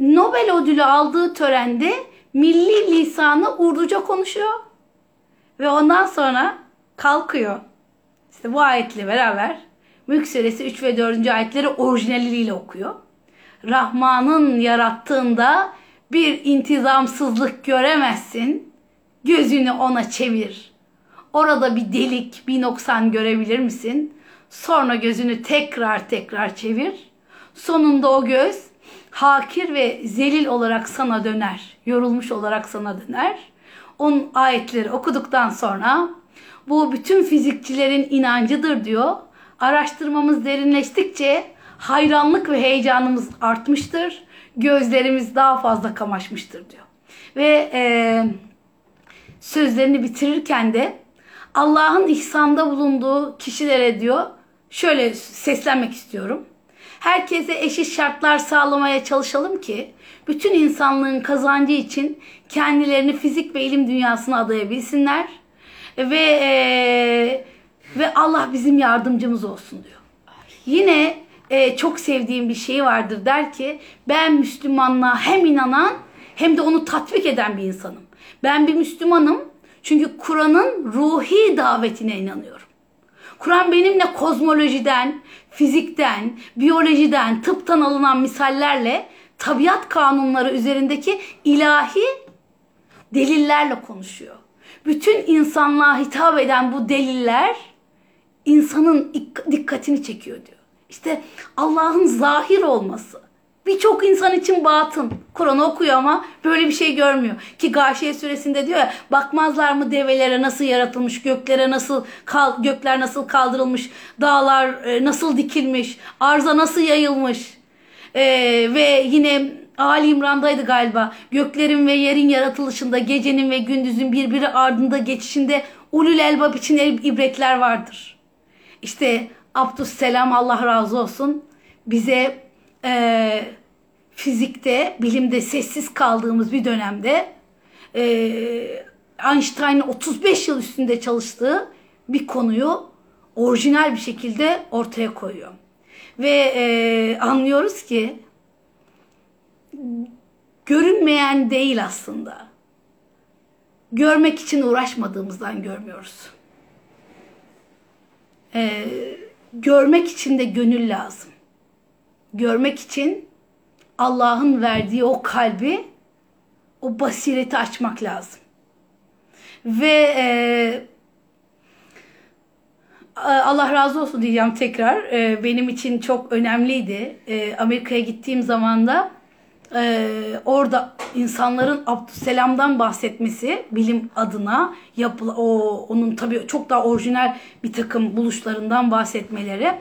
Nobel ödülü aldığı törende milli lisanı Urduca konuşuyor. Ve ondan sonra kalkıyor. İşte bu ayetle beraber Mülk Suresi 3 ve 4. ayetleri orijinaliyle okuyor. Rahman'ın yarattığında bir intizamsızlık göremezsin. Gözünü ona çevir. Orada bir delik, bir noksan görebilir misin? Sonra gözünü tekrar tekrar çevir. Sonunda o göz hakir ve zelil olarak sana döner. Yorulmuş olarak sana döner. Onun ayetleri okuduktan sonra bu bütün fizikçilerin inancıdır diyor. Araştırmamız derinleştikçe hayranlık ve heyecanımız artmıştır. Gözlerimiz daha fazla kamaşmıştır diyor. Ve e, sözlerini bitirirken de Allah'ın ihsanda bulunduğu kişilere diyor şöyle seslenmek istiyorum. Herkese eşit şartlar sağlamaya çalışalım ki bütün insanlığın kazancı için kendilerini fizik ve ilim dünyasına adayabilsinler ve e, ve Allah bizim yardımcımız olsun diyor. Yine e, çok sevdiğim bir şey vardır der ki ben Müslümanlığa hem inanan hem de onu tatbik eden bir insanım. Ben bir Müslümanım çünkü Kur'an'ın ruhi davetine inanıyorum. Kur'an benimle kozmolojiden, fizikten, biyolojiden, tıptan alınan misallerle tabiat kanunları üzerindeki ilahi delillerle konuşuyor. Bütün insanlığa hitap eden bu deliller insanın dikkatini çekiyor diyor. İşte Allah'ın zahir olması. Birçok insan için batın. Kur'an okuyor ama böyle bir şey görmüyor. Ki Gâşiye suresinde diyor ya bakmazlar mı develere nasıl yaratılmış, göklere nasıl kal, gökler nasıl kaldırılmış, dağlar e, nasıl dikilmiş, arza nasıl yayılmış. Ee, ve yine Ali İmran'daydı galiba. Göklerin ve yerin yaratılışında, gecenin ve gündüzün birbiri ardında geçişinde ulul elbab için ibretler vardır. İşte Abdüsselam Allah razı olsun bize e, fizikte, bilimde sessiz kaldığımız bir dönemde e, Einstein'ın 35 yıl üstünde çalıştığı bir konuyu orijinal bir şekilde ortaya koyuyor. Ve e, anlıyoruz ki görünmeyen değil aslında. Görmek için uğraşmadığımızdan görmüyoruz. Ee, görmek için de gönül lazım. Görmek için Allah'ın verdiği o kalbi, o basireti açmak lazım. Ve e, Allah razı olsun diyeceğim tekrar. E, benim için çok önemliydi. E, Amerika'ya gittiğim zaman da e, orada insanların Abdüselam'dan bahsetmesi bilim adına yapıla, o onun tabii çok daha orijinal bir takım buluşlarından bahsetmeleri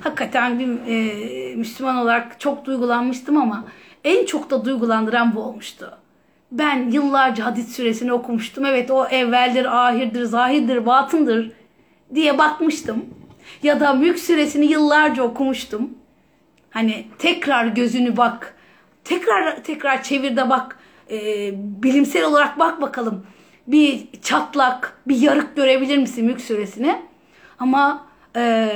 hakikaten bir e, Müslüman olarak çok duygulanmıştım ama en çok da duygulandıran bu olmuştu. Ben yıllarca hadis süresini okumuştum. Evet o evveldir, ahirdir, zahirdir, batındır diye bakmıştım. Ya da Mülk suresini yıllarca okumuştum. Hani tekrar gözünü bak. Tekrar tekrar çevir de bak. Ee, bilimsel olarak bak bakalım. Bir çatlak, bir yarık görebilir misin Mülk suresine? Ama e,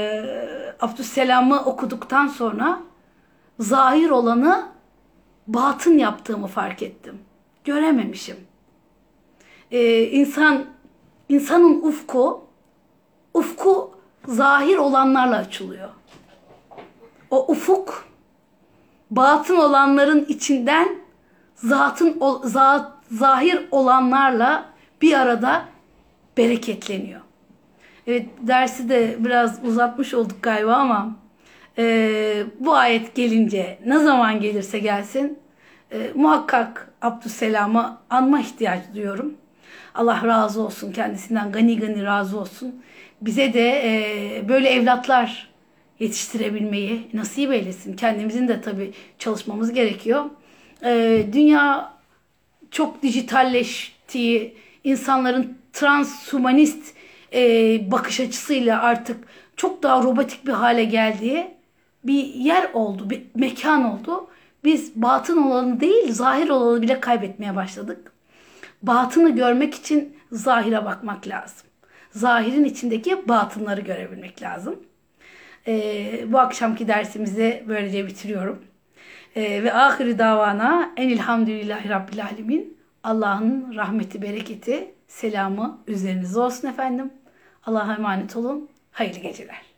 Abdüsselam'ı okuduktan sonra zahir olanı batın yaptığımı fark ettim. Görememişim. Ee, insan insanın ufku ufku zahir olanlarla açılıyor. O ufuk batın olanların içinden zatın zat, zahir olanlarla bir arada bereketleniyor. Evet dersi de biraz uzatmış olduk galiba ama e, bu ayet gelince ne zaman gelirse gelsin e, muhakkak Abdüsselam'ı anma ihtiyacı duyuyorum. Allah razı olsun kendisinden gani gani razı olsun. Bize de e, böyle evlatlar yetiştirebilmeyi nasip eylesin. Kendimizin de tabii çalışmamız gerekiyor. E, dünya çok dijitalleştiği, insanların transhumanist e, bakış açısıyla artık çok daha robotik bir hale geldiği bir yer oldu, bir mekan oldu. Biz batın olanı değil, zahir olanı bile kaybetmeye başladık. Batını görmek için zahire bakmak lazım. Zahirin içindeki batınları görebilmek lazım. E, bu akşamki dersimizi böylece bitiriyorum. Ee, ve ahiri davana enilhamdülillahi rabbil alemin. Allah'ın rahmeti, bereketi, selamı üzerinize olsun efendim. Allah'a emanet olun. Hayırlı geceler.